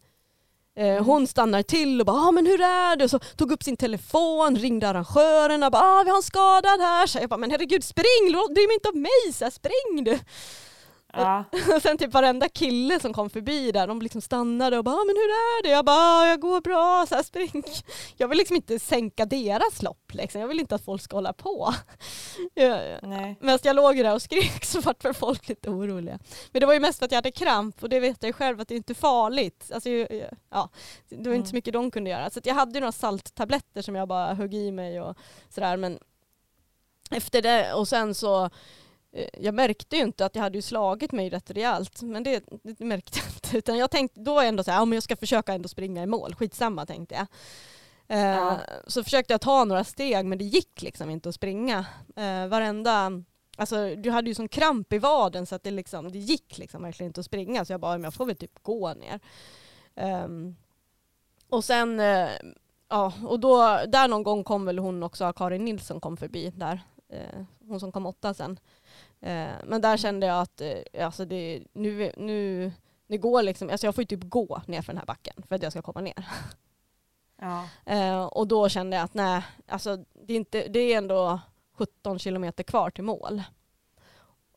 Eh, Mm. hon stannar till och bara ah, men hur är det? Och så tog upp sin telefon, ringde arrangörerna och bara ah, vi har en skadad här. Så jag bara men herregud spring, bry mig inte om mig, så här, spring du. Ja. Och sen typ varenda kille som kom förbi där, de liksom stannade och bara ah, men hur är det? Jag bara ah, jag går bra, så här, spring. Jag vill liksom inte sänka deras lopp liksom. jag vill inte att folk ska hålla på. Nej. Medan jag låg där och skrek så vart väl folk lite oroliga. Men det var ju mest för att jag hade kramp och det vet jag ju själv att det inte är farligt. Alltså, ja, det var inte Mm. så mycket de kunde göra. Så jag hade ju några salttabletter som jag bara högg i mig och sådär. Men efter det och sen så jag märkte ju inte att jag hade ju slagit mig rätt rejält, men det, det märkte jag inte. Utan jag tänkte, då ändå så här, ja men jag ska försöka ändå springa i mål, skitsamma tänkte jag. Eh, Ja. Så försökte jag ta några steg men det gick liksom inte att springa. Eh, varenda alltså du hade ju sån kramp i vaden så att det, liksom, det gick liksom verkligen inte att springa så jag bara, men jag får väl typ gå ner. Um, och sen, ja, och då, där någon gång kom väl hon också, Karin Nilsson kom förbi där, hon som kom åtta sen. Uh, men där kände jag att, alltså det, nu, nu, det går liksom, alltså jag får ju typ gå ner för den här backen för att jag ska komma ner. Ja. och då kände jag att nej, alltså det är, inte, det är ändå 17 kilometer kvar till mål.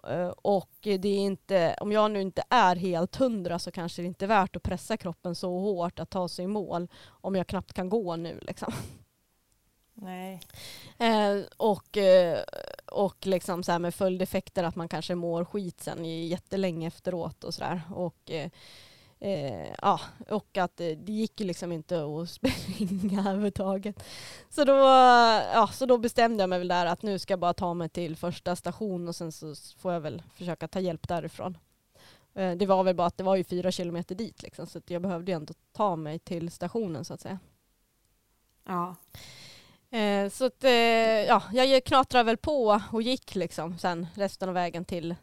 Eh, och det är inte, om jag nu inte är helt hundra så kanske det inte är värt att pressa kroppen så hårt att ta sig i mål om jag knappt kan gå nu. Liksom. Nej. Eh, och eh, och liksom så med följdeffekter att man kanske mår skit sen jättelänge efteråt och sådär. Och eh, Eh, ja, och att eh, det gick liksom inte att springa överhuvudtaget. Så då, ja, så då bestämde jag mig väl där att nu ska jag bara ta mig till första station och sen så får jag väl försöka ta hjälp därifrån. Eh, det var väl bara att det var ju fyra kilometer dit liksom, så jag behövde ju ändå ta mig till stationen så att säga. Ja. Eh, så att, eh, ja, jag knatrade väl på och gick liksom sen resten av vägen till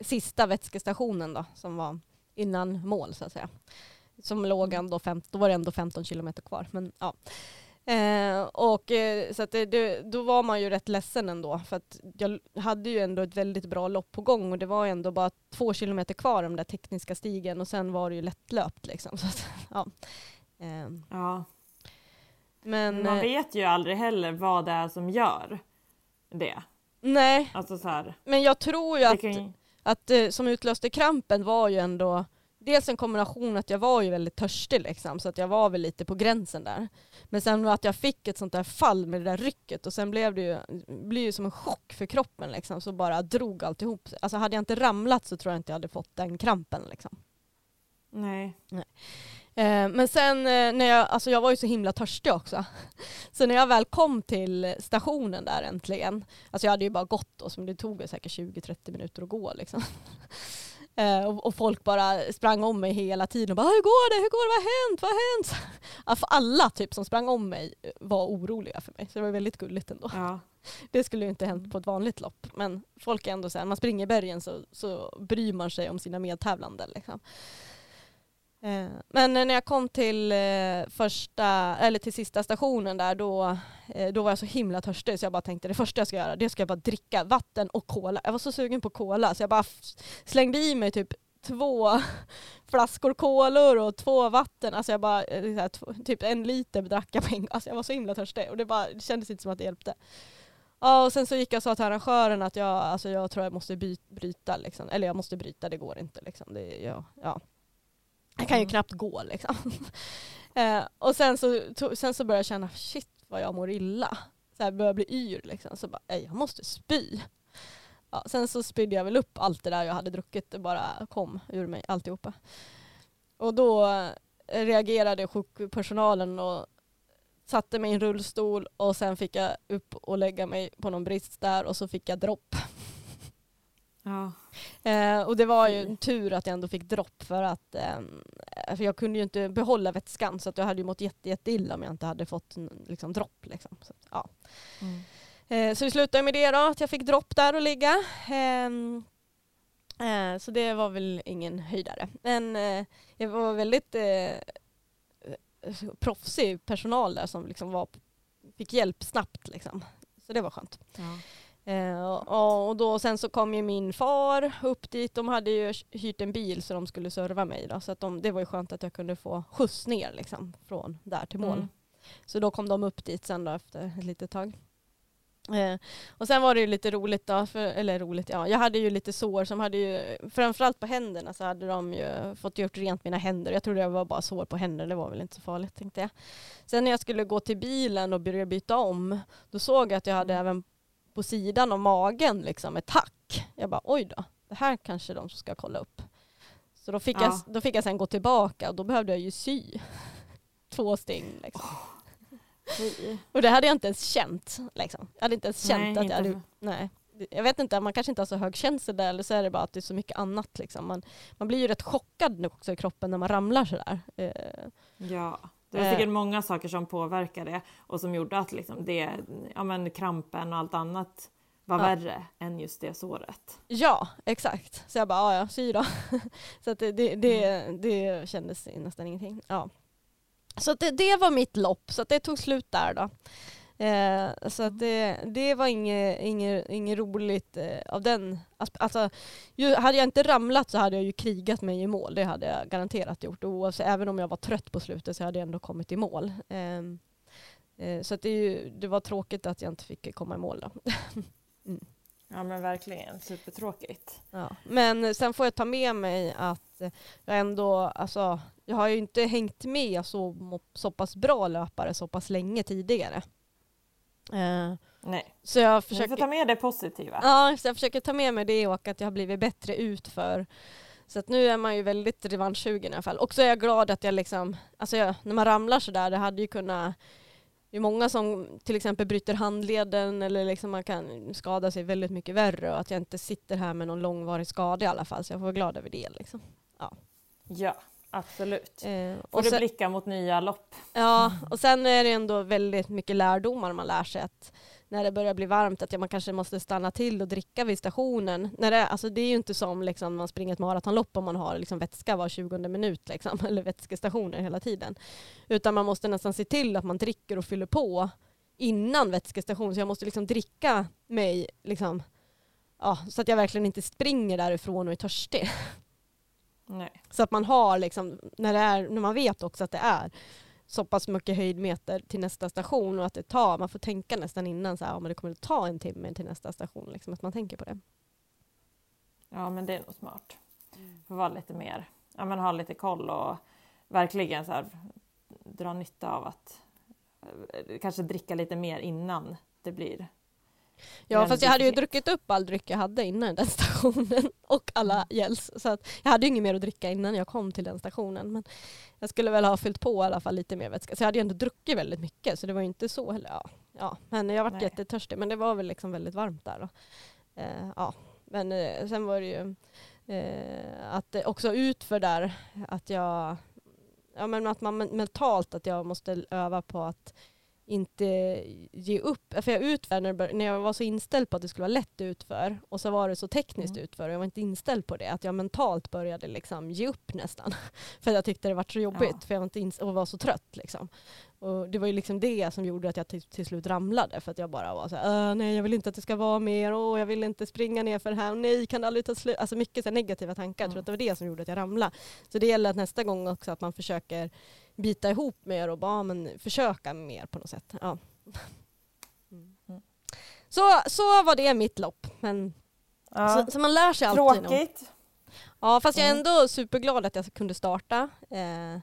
sista vätskestationen då som var innan mål så att säga. Som låg mm. ändå, fem, då var det ändå 15 kilometer kvar. Men, ja. Eh, och, eh, så att det, då var man ju rätt ledsen ändå för att jag hade ju ändå ett väldigt bra lopp på gång och det var ändå bara två kilometer kvar den där tekniska stigen och sen var det ju lättlöpt liksom. Så att, ja. Eh. ja. Men, man eh, vet ju aldrig heller vad det är som gör det. Nej, alltså så här, men jag tror ju att kan att eh, som utlöste krampen var ju ändå dels en kombination att jag var ju väldigt törstig liksom, så att jag var väl lite på gränsen där. Men sen att jag fick ett sånt där fall med det där rycket och sen blev det ju, blev ju som en chock för kroppen liksom, så bara drog alltihop. Alltså hade jag inte ramlat så tror jag inte jag hade fått den krampen liksom. Nej. Nej. Eh, men sen eh, när jag, alltså jag var ju så himla törstig också. Så när jag väl kom till stationen där äntligen, alltså jag hade ju bara gått då, så det tog säkert 20-30 minuter att gå liksom. Eh, och, folk bara sprang om mig hela tiden och bara hur går det, hur går det, vad har hänt, vad har hänt? Alltså alla typ som sprang om mig var oroliga för mig, så det var väldigt gulligt ändå. Ja. Det skulle ju inte hänt på ett vanligt lopp, men folk är ändå så här, när man springer i bergen så, så bryr man sig om sina medtävlande. Liksom. Eh, men när jag kom till eh, första, eller till sista stationen där, då, eh, då var jag så himla törstig så jag bara tänkte det första jag ska göra, det ska jag bara dricka vatten och cola. Jag var så sugen på cola så jag bara slängde i mig typ två flaskor kolor och två vatten. Alltså jag bara, typ en liter drack jag på en Alltså jag var så himla törstig och det, bara, det kändes inte som att det hjälpte. Ja, och sen så gick jag och sa till arrangören att jag, alltså jag tror jag måste bryta, liksom. eller jag måste bryta, det går inte. Liksom. Det, ja, ja. Jag kan ju knappt gå liksom. eh, och sen så, to, sen så började jag känna, shit vad jag mår illa. Så jag började bli yr liksom. Så bara, jag måste spy. Ja, sen så spydde jag väl upp allt det där jag hade druckit, det bara kom ur mig alltihopa. Och då reagerade sjukpersonalen och satte mig i en rullstol och sen fick jag upp och lägga mig på någon brist där och så fick jag dropp. Ja. Eh, och det var ju en tur att jag ändå fick dropp för att eh, för jag kunde ju inte behålla vätskan så att jag hade ju mått jätte, jätte illa om jag inte hade fått liksom, dropp. Liksom. Så, ja. Mm. Eh, så det slutade med det då, att jag fick dropp där och ligga. Ehm, eh, så det var väl ingen höjdare. Men eh, jag var väldigt eh, proffsig personal där som liksom var, fick hjälp snabbt. Liksom. Så det var skönt. Ja. Eh, och då, sen så kom ju min far upp dit. De hade ju hyrt en bil så de skulle serva mig. Då, så att de, det var ju skönt att jag kunde få skjuts ner liksom, från där till mål. Mm. Så då kom de upp dit sen då efter ett litet tag. Eh, och sen var det ju lite roligt då, för, eller roligt, ja, jag hade ju lite sår som hade ju, framförallt på händerna så hade de ju fått gjort rent mina händer. Jag trodde det var bara sår på händerna, det var väl inte så farligt tänkte jag. Sen när jag skulle gå till bilen och börja byta om, då såg jag att jag hade mm. även på sidan av magen liksom ett tack. Jag bara oj då, det här kanske de ska kolla upp. Så då fick, ja. jag, då fick jag sen gå tillbaka och då behövde jag ju sy två sting. Liksom. Oh. Och det hade jag inte ens känt. Liksom. Jag hade inte ens känt nej, att jag hade... Nej. Jag vet inte, man kanske inte har så hög känsel där eller så är det bara att det är så mycket annat. Liksom. Man, man blir ju rätt chockad också i kroppen när man ramlar sådär. Eh. Ja. Det var säkert eh. många saker som påverkade och som gjorde att liksom det, ja men krampen och allt annat var Ja. värre än just det såret. Ja, exakt. Så jag bara, ja ja, sy då. så att det, det, det, det kändes nästan ingenting. Ja. Så det, det var mitt lopp, så det tog slut där då. Eh, så att det, det var inget, inget, inget roligt eh, av den Alltså, ju, hade jag inte ramlat så hade jag ju krigat mig i mål. Det hade jag garanterat gjort. Oavsett, även om jag var trött på slutet så hade jag ändå kommit i mål. Ehm, eh, så att det, ju, det var tråkigt att jag inte fick komma i mål då. Ja men verkligen, supertråkigt. Ja. Men sen får jag ta med mig att jag ändå, alltså, jag har ju inte hängt med så, så pass bra löpare så pass länge tidigare. Eh, Nej, så jag du får försöker, ta med det positiva. ja, så jag försöker ta med mig det och att jag har blivit bättre utför. Så att nu är man ju väldigt revanschsugen i alla fall. Och så är jag glad att jag liksom, alltså jag, när man ramlar sådär, det hade ju kunnat det är många som till exempel bryter handleden eller liksom man kan skada sig väldigt mycket värre och att jag inte sitter här med någon långvarig skada i alla fall så jag får vara glad över det. Liksom. Ja, absolut. Eh, Får och du sen, blicka mot nya lopp. ja, och sen är det ändå väldigt mycket lärdomar man lär sig att när det börjar bli varmt att ja, man kanske måste stanna till och dricka vid stationen. När det, alltså, det är ju inte som liksom, man springer ett maratonlopp om man har liksom, vätska var 20 minut liksom, eller vätskestationer hela tiden. Utan man måste nästan se till att man dricker och fyller på innan vätskestation. Så jag måste liksom dricka mig liksom, ja, så att jag verkligen inte springer därifrån och är törstig. Nej. Så att man har liksom, när, det är, när man vet också att det är så pass mycket höjdmeter till nästa station och att det tar, man får tänka nästan innan så här, men det kommer att ta en timme till nästa station, liksom, att man tänker på det. Ja men det är nog smart. Får vara lite mer, ja men ha lite koll och verkligen så här, dra nytta av att eh, kanske dricka lite mer innan det blir. Ja Men fast jag hade ju druckit upp all dryck jag hade innan den stationen och alla gels. Så att jag hade ju inget mer att dricka innan jag kom till den stationen. Men jag skulle väl ha fyllt på i alla fall lite mer vätska. Så jag hade ju ändå druckit väldigt mycket så det var ju inte så heller. Ja, ja. Men jag Nej. jättetörstig men det var väl liksom väldigt varmt där. Eh, ja. Men eh, sen var det ju eh, att också utför där att jag Ja men att man men- mentalt att jag måste öva på att inte ge upp. För jag utför när, jag var så inställd på att det skulle vara lätt utför och så var det så tekniskt Mm. utför och jag var inte inställd på det. Att jag mentalt började liksom ge upp nästan. för jag tyckte det var så jobbigt Ja. för jag var inte och var så trött. Liksom. Och det var ju liksom det som gjorde att jag till, slut ramlade. För att jag bara var så här, "Äh, nej jag vill inte att det ska vara mer, åh jag vill inte springa ner för det här, nej kan det aldrig ta slut. Alltså mycket så negativa tankar. Jag tror Mm. att det var det som gjorde att jag ramlade. Så det gäller att nästa gång också att man försöker bita ihop mer och bara men försöka mer på något sätt. Ja. Mm. Så, så var det mitt lopp. Men, Ja. så, så man lär sig alltid. något. Tråkigt. Ja, fast jag är Mm. ändå superglad att jag kunde starta. Eh,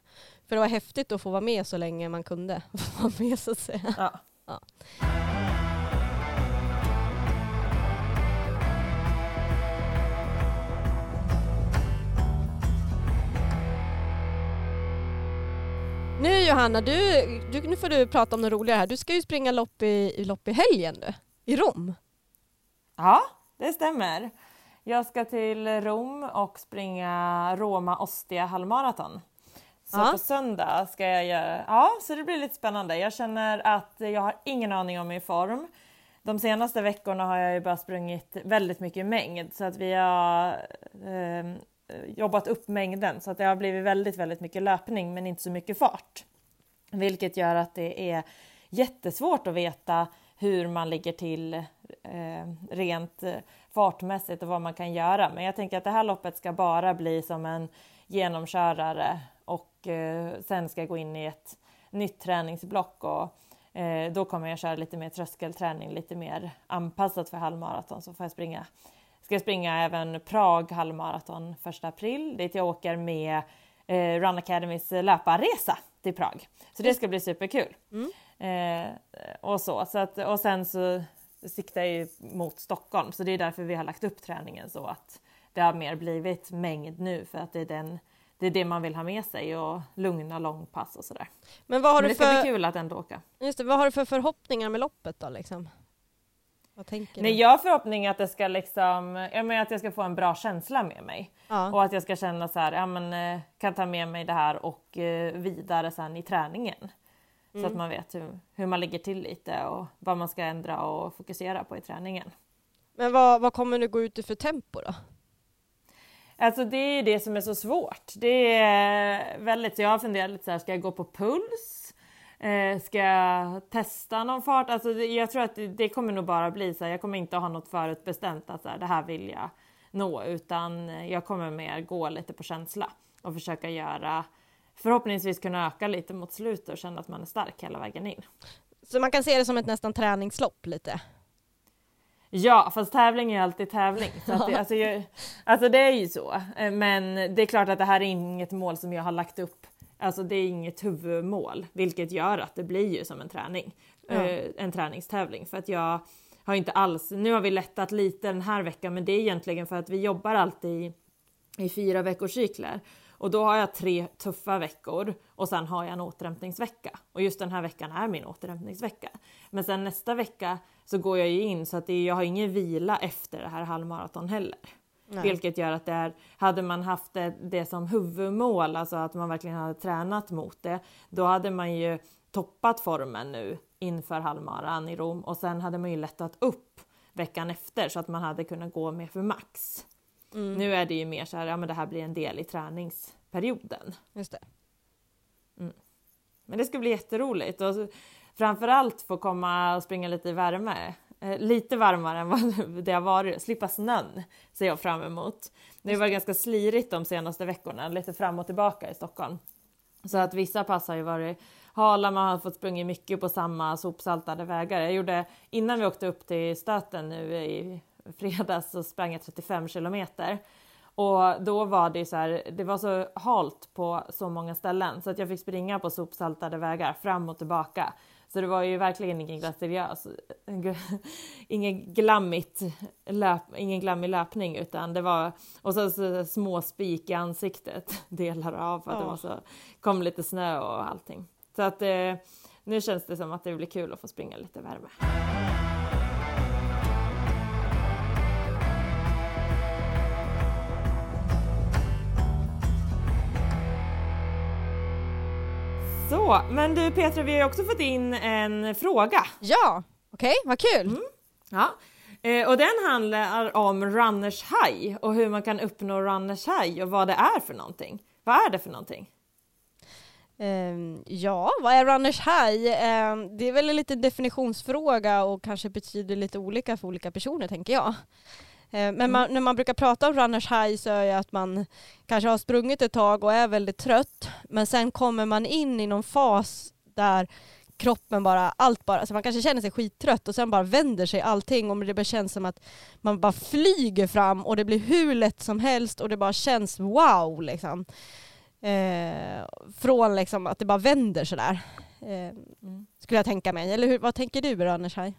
för det var häftigt att få vara med så länge man kunde vara med så att säga. Ja. Ja. Nu Johanna, du, du, nu får du prata om något roligare här. Du ska ju springa lopp i, i lopp i helgen du, i Rom. ja, det stämmer. Jag ska till Rom och springa Roma Ostia halvmaraton. Så Ja. på söndag ska jag göra, ja så det blir lite spännande. Jag känner att jag har ingen aning om min form. De senaste veckorna har jag ju bara sprungit väldigt mycket mängd så att vi har eh, Eh, jobbat upp mängden så att det har blivit väldigt, väldigt mycket löpning men inte så mycket fart. Vilket gör att det är jättesvårt att veta hur man ligger till eh, rent eh, fartmässigt och vad man kan göra. Men jag tänker att det här loppet ska bara bli som en genomkörare och eh, sen ska jag gå in i ett nytt träningsblock och eh, då kommer jag köra lite mer tröskelträning, lite mer anpassat för halvmaraton så får jag springa. Ska springa även Prag halvmaraton 1 april dit jag åker med eh, Run Academys löparresa till Prag. Så det ska bli superkul. Mm. Eh, och så, så att, och sen så siktar jag ju mot Stockholm så det är därför vi har lagt upp träningen så att det har mer blivit mängd nu för att det är, den, det, är det man vill ha med sig och lugna långpass och sådär. Men vad har, Men du det ska för, bli kul att ändå åka. just det, vad har du för förhoppningar med loppet då? Liksom? Vad tänker Nej, du? jag har förhoppning att det ska liksom, jag menar att jag ska få en bra känsla med mig. Ja. Och att jag ska känna så här, ja men eh, kan ta med mig det här och eh, vidare sen i träningen. Så Mm. att man vet hur, hur man ligger till lite och vad man ska ändra och fokusera på i träningen. Men vad, vad kommer du gå ut i för tempo då? Alltså det är det som är så svårt. Det är väldigt, så jag har funderat lite så här, ska jag gå på puls? Eh, ska jag testa någon fart? Alltså det, jag tror att det, det, kommer nog bara bli så här, jag kommer inte ha något förutbestämt att så här, det här vill jag nå, utan jag kommer mer gå lite på känsla och försöka göra, förhoppningsvis kunna öka lite mot slutet och känna att man är stark hela vägen in. Så man kan se det som ett nästan träningslopp lite? Ja, fast tävling är alltid tävling. Så det, alltså, jag, alltså det är ju så. Eh, men det är klart att det här är inget mål som jag har lagt upp. Alltså det är inget huvudmål, vilket gör att det blir ju som en träning. Ja. Eh, en träningstävling. För att jag har inte alls, nu har vi lättat lite den här veckan, men det är egentligen för att vi jobbar alltid i, i fyra veckors cykler. Och då har jag tre tuffa veckor och sen har jag en återhämtningsvecka. Och just den här veckan är min återhämtningsvecka. Men sen nästa vecka så går jag ju in så att det, jag har ingen vila efter det här halvmaraton heller. Nej. Vilket gör att det är, hade man haft det, det som huvudmål, alltså att man verkligen hade tränat mot det, då hade man ju toppat formen nu inför halvmaran i Rom och sen hade man ju lättat upp veckan efter så att man hade kunnat gå med för max. Mm. Nu är det ju mer så här, ja men det här blir en del i träningsperioden. Just det. Mm. Men det ska bli jätteroligt och framförallt få komma och springa lite i värme. Eh, lite varmare än vad det har varit, slippa snön ser jag fram emot. Det har varit ganska slirigt de senaste veckorna, lite fram och tillbaka i Stockholm. Så att vissa pass har ju varit hala, man har fått sprungit mycket på samma sopsaltade vägar. Jag gjorde, innan vi åkte upp till Stöten nu i fredags så sprang jag 35 kilometer. Och då var det så här, det var så halt på så många ställen så att jag fick springa på sopsaltade vägar fram och tillbaka. Så det var ju verkligen ingen graciös, ingen glammigt löp, ingen glammig löpning utan det var och så, så små spik i ansiktet delar av för att oh. det var så, kom lite snö och allting. Så att eh, nu känns det som att det blir kul att få springa lite värme. Så, men du Petra, vi har också fått in en fråga. Ja, okej, okay, vad kul. Mm. Ja. Eh, och den handlar om runners high och hur man kan uppnå runners high och vad det är för någonting. Vad är det för någonting? Um, ja, vad är runners high? Um, det är väl en liten definitionsfråga och kanske betyder lite olika för olika personer tänker jag. Ehm, men man, när man brukar prata om runners high så är det att man kanske har sprungit ett tag och är väldigt trött men sen kommer man in i någon fas där kroppen bara, allt bara, alltså man kanske känner sig skittrött och sen bara vänder sig allting och det bara känns som att man bara flyger fram och det blir hur lätt som helst och det bara känns wow liksom. Eh, från liksom att det bara vänder sådär. Eh, mm. Skulle jag tänka mig. Eller hur, vad tänker du Runners High?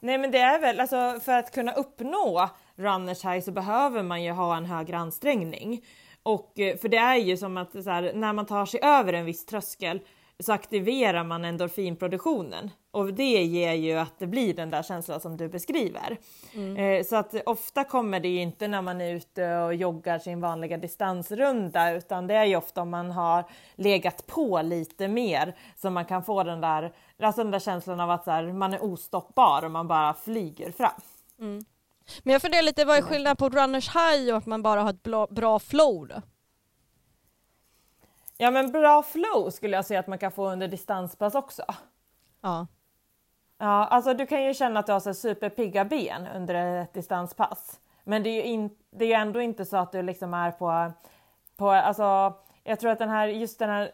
Nej men det är väl, alltså för att kunna uppnå Runners High så behöver man ju ha en högre ansträngning. Och eh, för det är ju som att så här, när man tar sig över en viss tröskel så aktiverar man endorfinproduktionen och det ger ju att det blir den där känslan som du beskriver. Mm. Eh, så att ofta kommer det ju inte när man är ute och joggar sin vanliga distansrunda utan det är ju ofta om man har legat på lite mer som man kan få den där, alltså den där känslan av att här, man är ostoppbar och man bara flyger fram. Mm. Men jag funderar lite, vad är skillnaden på runners high och att man bara har ett bra flow då? Ja men bra flow skulle jag säga att man kan få under distanspass också. Ja. Ja, alltså du kan ju känna att du har så superpigga ben under ett distanspass. Men det är ju, in, det är ju ändå inte så att du liksom är på, på, alltså jag tror att den här, just den här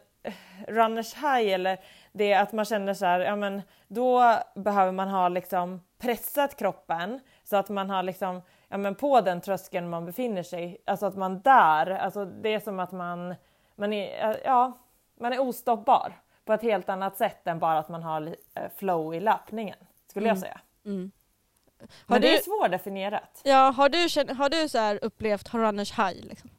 runners high eller det att man känner så här, ja men då behöver man ha liksom pressat kroppen så att man har liksom, ja men på den tröskeln man befinner sig, alltså att man där, alltså det är som att man man är, ja, man är ostoppbar på ett helt annat sätt än bara att man har eh, flow i löpningen, skulle mm. jag säga. Mm. Men har det du, är svårdefinierat. Ja, har du, har du så här upplevt runners high? Liksom?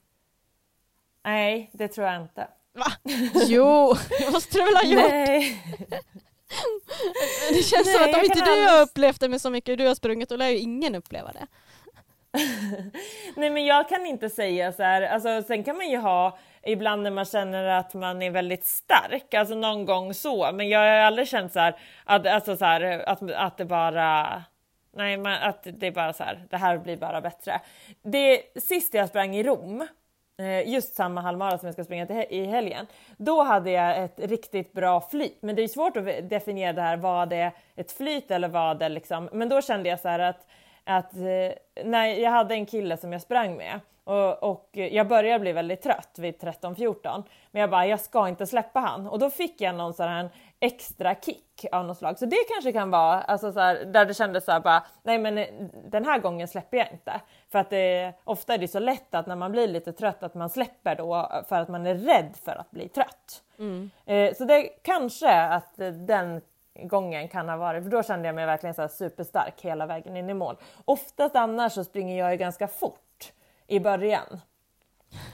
Nej, det tror jag inte. Va? Jo, det måste du väl ha gjort? Nej. Det känns Nej, som att om inte du har upplevt det med så mycket du har sprungit, då lär ju ingen uppleva det. Nej men jag kan inte säga så här, alltså sen kan man ju ha ibland när man känner att man är väldigt stark, alltså någon gång så, men jag har aldrig känt så här, att, alltså så här, att, att det bara Nej, man, att det är bara så här, det här blir bara bättre. Det sist jag sprang i Rom, eh, just samma halvmara som jag ska springa till i helgen, då hade jag ett riktigt bra flyt. Men det är svårt att definiera det här, vad det är ett flyt eller vad det liksom, men då kände jag så här att, att eh, när jag hade en kille som jag sprang med och, och jag började bli väldigt trött vid 13-14, men jag bara, jag ska inte släppa han. Och då fick jag någon sån här extra kick av något slag. Så det kanske kan vara alltså så här, där det kändes så här bara, nej men eh, den här gången släpper jag inte. För att det, ofta är det så lätt att när man blir lite trött att man släpper då för att man är rädd för att bli trött. Mm. Eh, så det kanske att den gången kan ha varit, för då kände jag mig verkligen så superstark hela vägen in i mål. Oftast annars så springer jag ju ganska fort i början.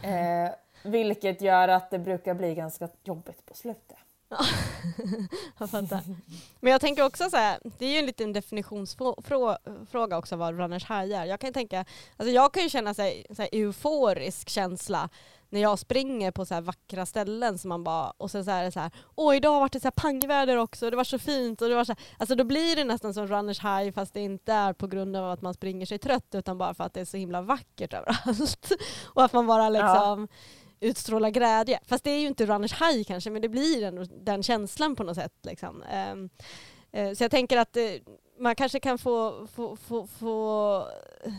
Eh, vilket gör att det brukar bli ganska jobbigt på slutet. Jag fattar. Men jag tänker också så här, det är ju en liten definitionsfråga också vad runners high är. Jag kan tänka, alltså jag kan ju känna så här, så här euforisk känsla när jag springer på så här vackra ställen som man bara, och sen så är det så här, åh idag har det så här pangväder också, och det var så fint och det var så här, alltså då blir det nästan som runners high fast det inte är på grund av att man springer sig trött utan bara för att det är så himla vackert överallt. och att man bara liksom ja utstråla glädje. Fast det är ju inte runners high kanske, men det blir ändå den känslan på något sätt. Liksom. Um, uh, så jag tänker att uh, man kanske kan få, få, få, få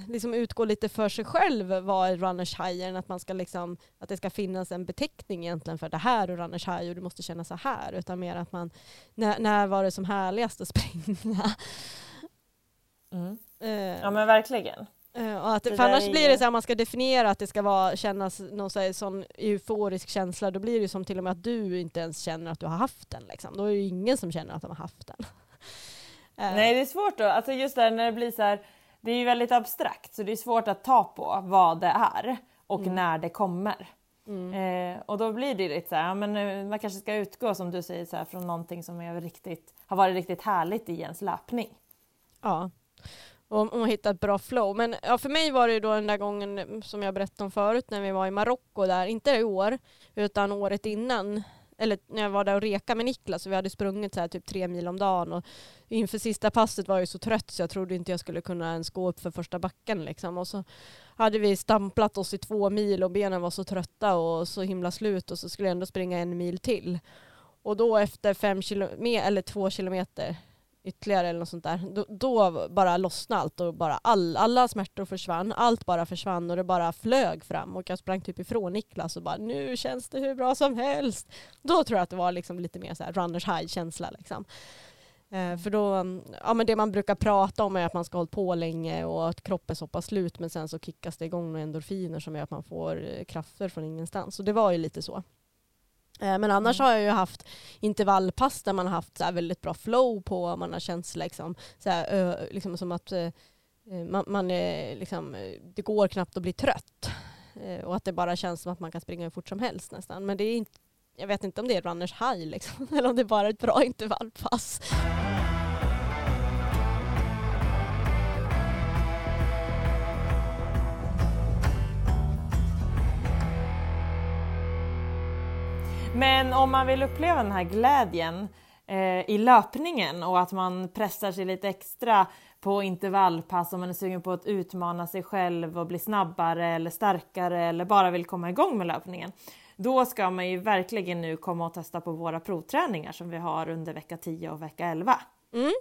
liksom utgå lite för sig själv vad är runners high, än att, man ska liksom, att det ska finnas en beteckning egentligen för det här är runners high och du måste känna så här, utan mer att man, när, när var det som härligast att springa? Mm. Uh, ja men verkligen. Uh, att, för annars blir det så här, man ska definiera att det ska vara, kännas någon så sån euforisk känsla, då blir det som till och med att du inte ens känner att du har haft den. Liksom. Då är det ju ingen som känner att de har haft den. Uh. Nej, det är svårt då. Alltså just där när det blir så här, det är ju väldigt abstrakt så det är svårt att ta på vad det är och mm. när det kommer. Mm. Eh, och då blir det lite så här, men eh, man kanske ska utgå som du säger så här, från någonting som är riktigt, har varit riktigt härligt i ens löpning. Ja, och, och hitta ett bra flow. Men ja, för mig var det ju då den där gången som jag berättade om förut när vi var i Marocko där, inte i år, utan året innan. Eller när jag var där och reka med Niklas och vi hade sprungit så här typ tre mil om dagen och inför sista passet var jag så trött så jag trodde inte jag skulle kunna ens gå upp för första backen liksom. Och så hade vi stamplat oss i två mil och benen var så trötta och så himla slut och så skulle jag ändå springa en mil till. Och då efter fem kilometer, eller två kilometer, ytterligare eller något sånt där. Då, då bara lossnade allt och bara all, alla smärtor försvann. Allt bara försvann och det bara flög fram och jag sprang typ ifrån Niklas och bara nu känns det hur bra som helst. Då tror jag att det var liksom lite mer så här runners high känsla liksom. Eh, för då, ja men det man brukar prata om är att man ska hålla på länge och att kroppen så pass slut men sen så kickas det igång med endorfiner som gör att man får eh, krafter från ingenstans. Så det var ju lite så. Eh, men annars mm. har jag ju haft intervallpass där man har haft så väldigt bra flow på, man har känt liksom, så här, liksom som att eh, man, man är, liksom, det går knappt att bli trött. Eh, och att det bara känns som att man kan springa hur fort som helst nästan. Men det är inte, jag vet inte om det är runners high liksom, eller om det är bara är ett bra intervallpass. Men om man vill uppleva den här glädjen eh, i löpningen och att man pressar sig lite extra på intervallpass om man är sugen på att utmana sig själv och bli snabbare eller starkare eller bara vill komma igång med löpningen. Då ska man ju verkligen nu komma och testa på våra provträningar som vi har under vecka 10 och vecka 11. Mm.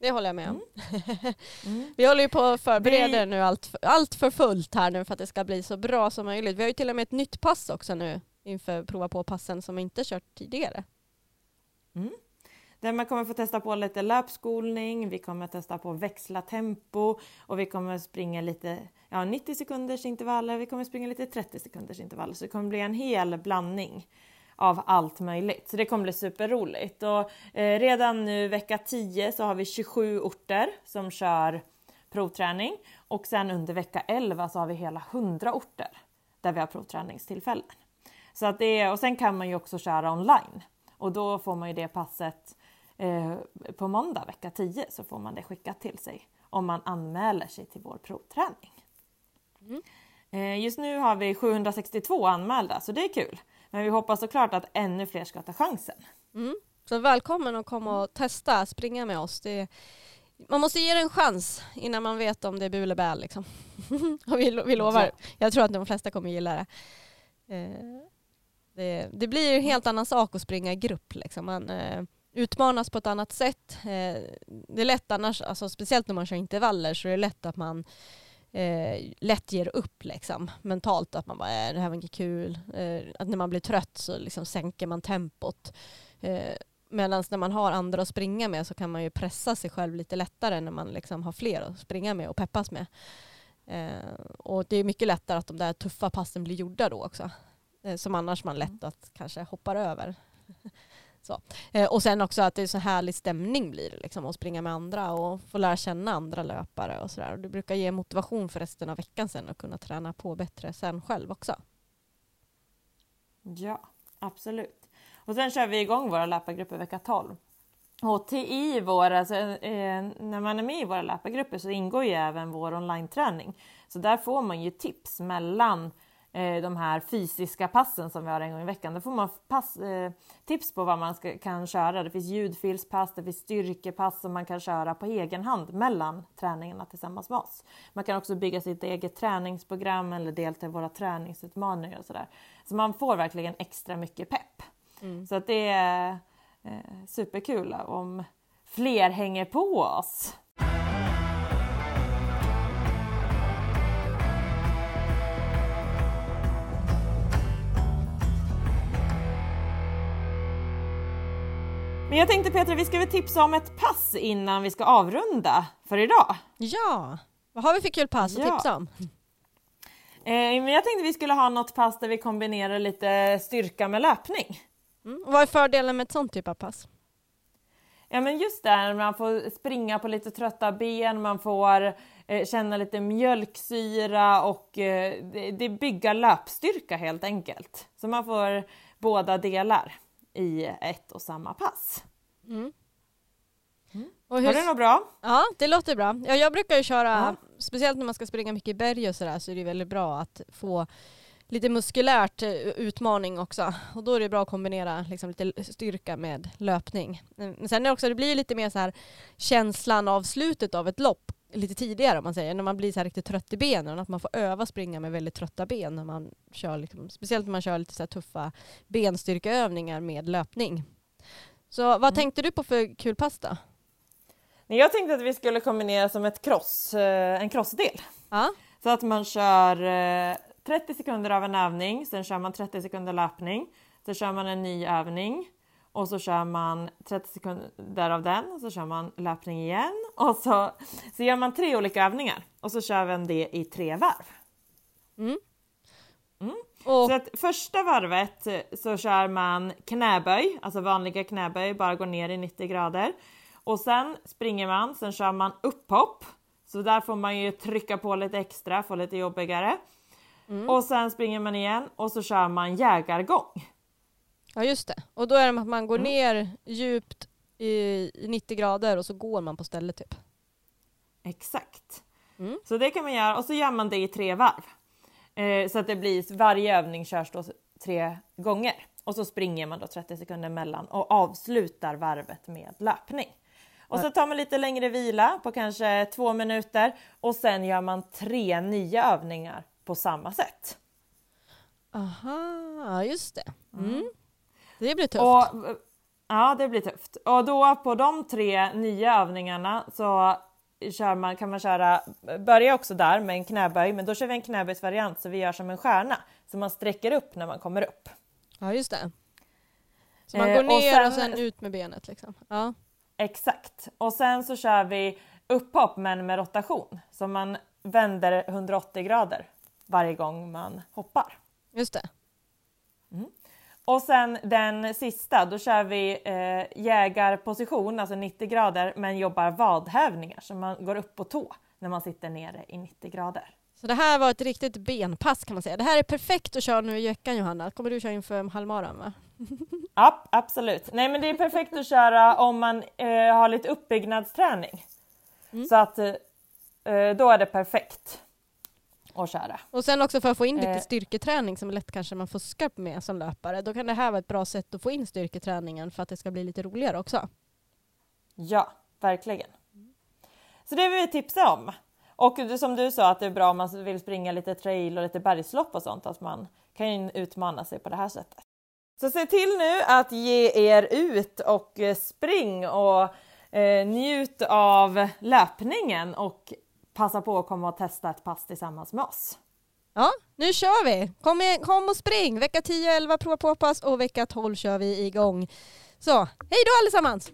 Det håller jag med om. Mm. Mm. vi håller ju på att förbereda vi... nu allt, allt för fullt här nu för att det ska bli så bra som möjligt. Vi har ju till och med ett nytt pass också nu inför prova på passen som inte kört tidigare. Mm. Där man kommer få testa på lite löpskolning, vi kommer testa på växla tempo och vi kommer springa lite ja, 90 sekunders intervaller, vi kommer springa lite 30 sekunders intervaller så det kommer bli en hel blandning av allt möjligt. Så det kommer bli superroligt. Och eh, redan nu vecka 10 så har vi 27 orter som kör provträning och sen under vecka 11 så har vi hela 100 orter där vi har provträningstillfällen. Så att det är, och sen kan man ju också köra online och då får man ju det passet eh, på måndag vecka 10 så får man det skickat till sig om man anmäler sig till vår provträning. Mm. Eh, just nu har vi 762 anmälda så det är kul. Men vi hoppas såklart att ännu fler ska ta chansen. Mm. Så välkommen att komma och testa springa med oss. Det man måste ge det en chans innan man vet om det är bu eller. Liksom. vi, vi lovar. Jag tror att de flesta kommer gilla det. Eh, det, det blir en helt annan sak att springa i grupp. Liksom. Man eh, utmanas på ett annat sätt. Eh, det är lätt annars, alltså, speciellt när man kör intervaller, så är det lätt att man eh, lätt ger upp liksom, mentalt. Att man bara, äh, det här var inte kul. Eh, att när man blir trött så liksom sänker man tempot. Eh, Medan när man har andra att springa med så kan man ju pressa sig själv lite lättare när man liksom har fler att springa med och peppas med. Eh, och det är mycket lättare att de där tuffa passen blir gjorda då också. Eh, som annars man lätt att kanske hoppar över. så. Eh, och sen också att det är så härlig stämning blir det liksom att springa med andra och få lära känna andra löpare och sådär. Det brukar ge motivation för resten av veckan sen att kunna träna på bättre sen själv också. Ja, absolut. Och sen kör vi igång våra löpargrupper vecka 12. Och i våra, alltså, eh, när man är med i våra löpargrupper så ingår ju även vår online-träning. Så där får man ju tips mellan de här fysiska passen som vi har en gång i veckan. Där får man pass, eh, tips på vad man ska, kan köra. Det finns ljudfilspass, det finns styrkepass som man kan köra på egen hand mellan träningarna tillsammans med oss. Man kan också bygga sitt eget träningsprogram eller delta i våra träningsutmaningar och sådär. Så man får verkligen extra mycket pepp. Mm. Så att det är eh, superkul om fler hänger på oss. Men jag tänkte Petra, vi ska väl tipsa om ett pass innan vi ska avrunda för idag? Ja, vad har vi för kul pass att ja. tipsa om? Eh, men jag tänkte vi skulle ha något pass där vi kombinerar lite styrka med löpning. Mm. Vad är fördelen med ett sånt typ av pass? Ja men just där, man får springa på lite trötta ben, man får eh, känna lite mjölksyra och eh, det, det bygger löpstyrka helt enkelt. Så man får båda delar i ett och samma pass. Mm. Mm. Hur... Var det något bra? Ja, det låter bra. Ja, jag brukar ju köra, ja. speciellt när man ska springa mycket i berg och sådär, så är det väldigt bra att få lite muskulärt eh, utmaning också. Och då är det bra att kombinera liksom lite styrka med löpning. Men sen är det också, det blir lite mer så här känslan av slutet av ett lopp lite tidigare om man säger, när man blir så riktigt trött i benen, att man får öva springa med väldigt trötta ben när man kör, liksom, speciellt när man kör lite så tuffa benstyrkeövningar med löpning. Så vad mm. tänkte du på för kul då? Jag tänkte att vi skulle kombinera som ett cross, eh, en crossdel. Ja. Så att man kör eh, 30 sekunder av en övning, sen kör man 30 sekunder löpning, sen kör man en ny övning och så kör man 30 sekunder av den och så kör man löpning igen och så, så gör man tre olika övningar och så kör vi det i tre varv. Mm. Mm. Och... Så att första varvet så kör man knäböj, alltså vanliga knäböj, bara går ner i 90 grader. Och sen springer man, sen kör man upphopp. Så där får man ju trycka på lite extra, få lite jobbigare. Mm. Och sen springer man igen och så kör man jägargång. Ja just det. Och då är det att man går mm. ner djupt i 90 grader och så går man på stället typ. Exakt. Mm. Så det kan man göra och så gör man det i tre varv. Eh, så att det blir, varje övning körs då tre gånger. Och så springer man då 30 sekunder mellan och avslutar varvet med löpning. Och så tar man lite längre vila på kanske två minuter och sen gör man tre nya övningar på samma sätt. Aha, just det. Mm. Det blir tufft. Och, ja, det blir tufft. Och då på de tre nya övningarna så kör man, kan man köra, börja också där med en knäböj, men då kör vi en knäböjsvariant så vi gör som en stjärna. Så man sträcker upp när man kommer upp. Ja, just det. Så man går eh, ner och sen, och sen ut med benet liksom. Ja. Exakt. Och sen så kör vi upphopp men med rotation. Så man vänder 180 grader varje gång man hoppar. Just det. Och sen den sista, då kör vi eh, jägarposition, alltså 90 grader, men jobbar vadhävningar, så man går upp på tå när man sitter nere i 90 grader. Så det här var ett riktigt benpass kan man säga. Det här är perfekt att köra nu i veckan Johanna. Kommer du köra inför halvmaran va? Ja, absolut. Nej men det är perfekt att köra om man eh, har lite uppbyggnadsträning. Mm. Så att eh, då är det perfekt att köra. Och sen också för att få in lite eh. styrketräning som lätt kanske man fuskar med som löpare. Då kan det här vara ett bra sätt att få in styrketräningen för att det ska bli lite roligare också. Ja, verkligen. Så det vill vi tipsa om. Och som du sa att det är bra om man vill springa lite trail och lite bergslopp och sånt, att man kan utmana sig på det här sättet. Så se till nu att ge er ut och spring och eh, njut av löpningen och passa på att komma och testa ett pass tillsammans med oss. Ja, nu kör vi! Kom, igen, kom och spring! Vecka 10 och 11 prova på pass och vecka 12 kör vi igång. Så, hej då allesammans!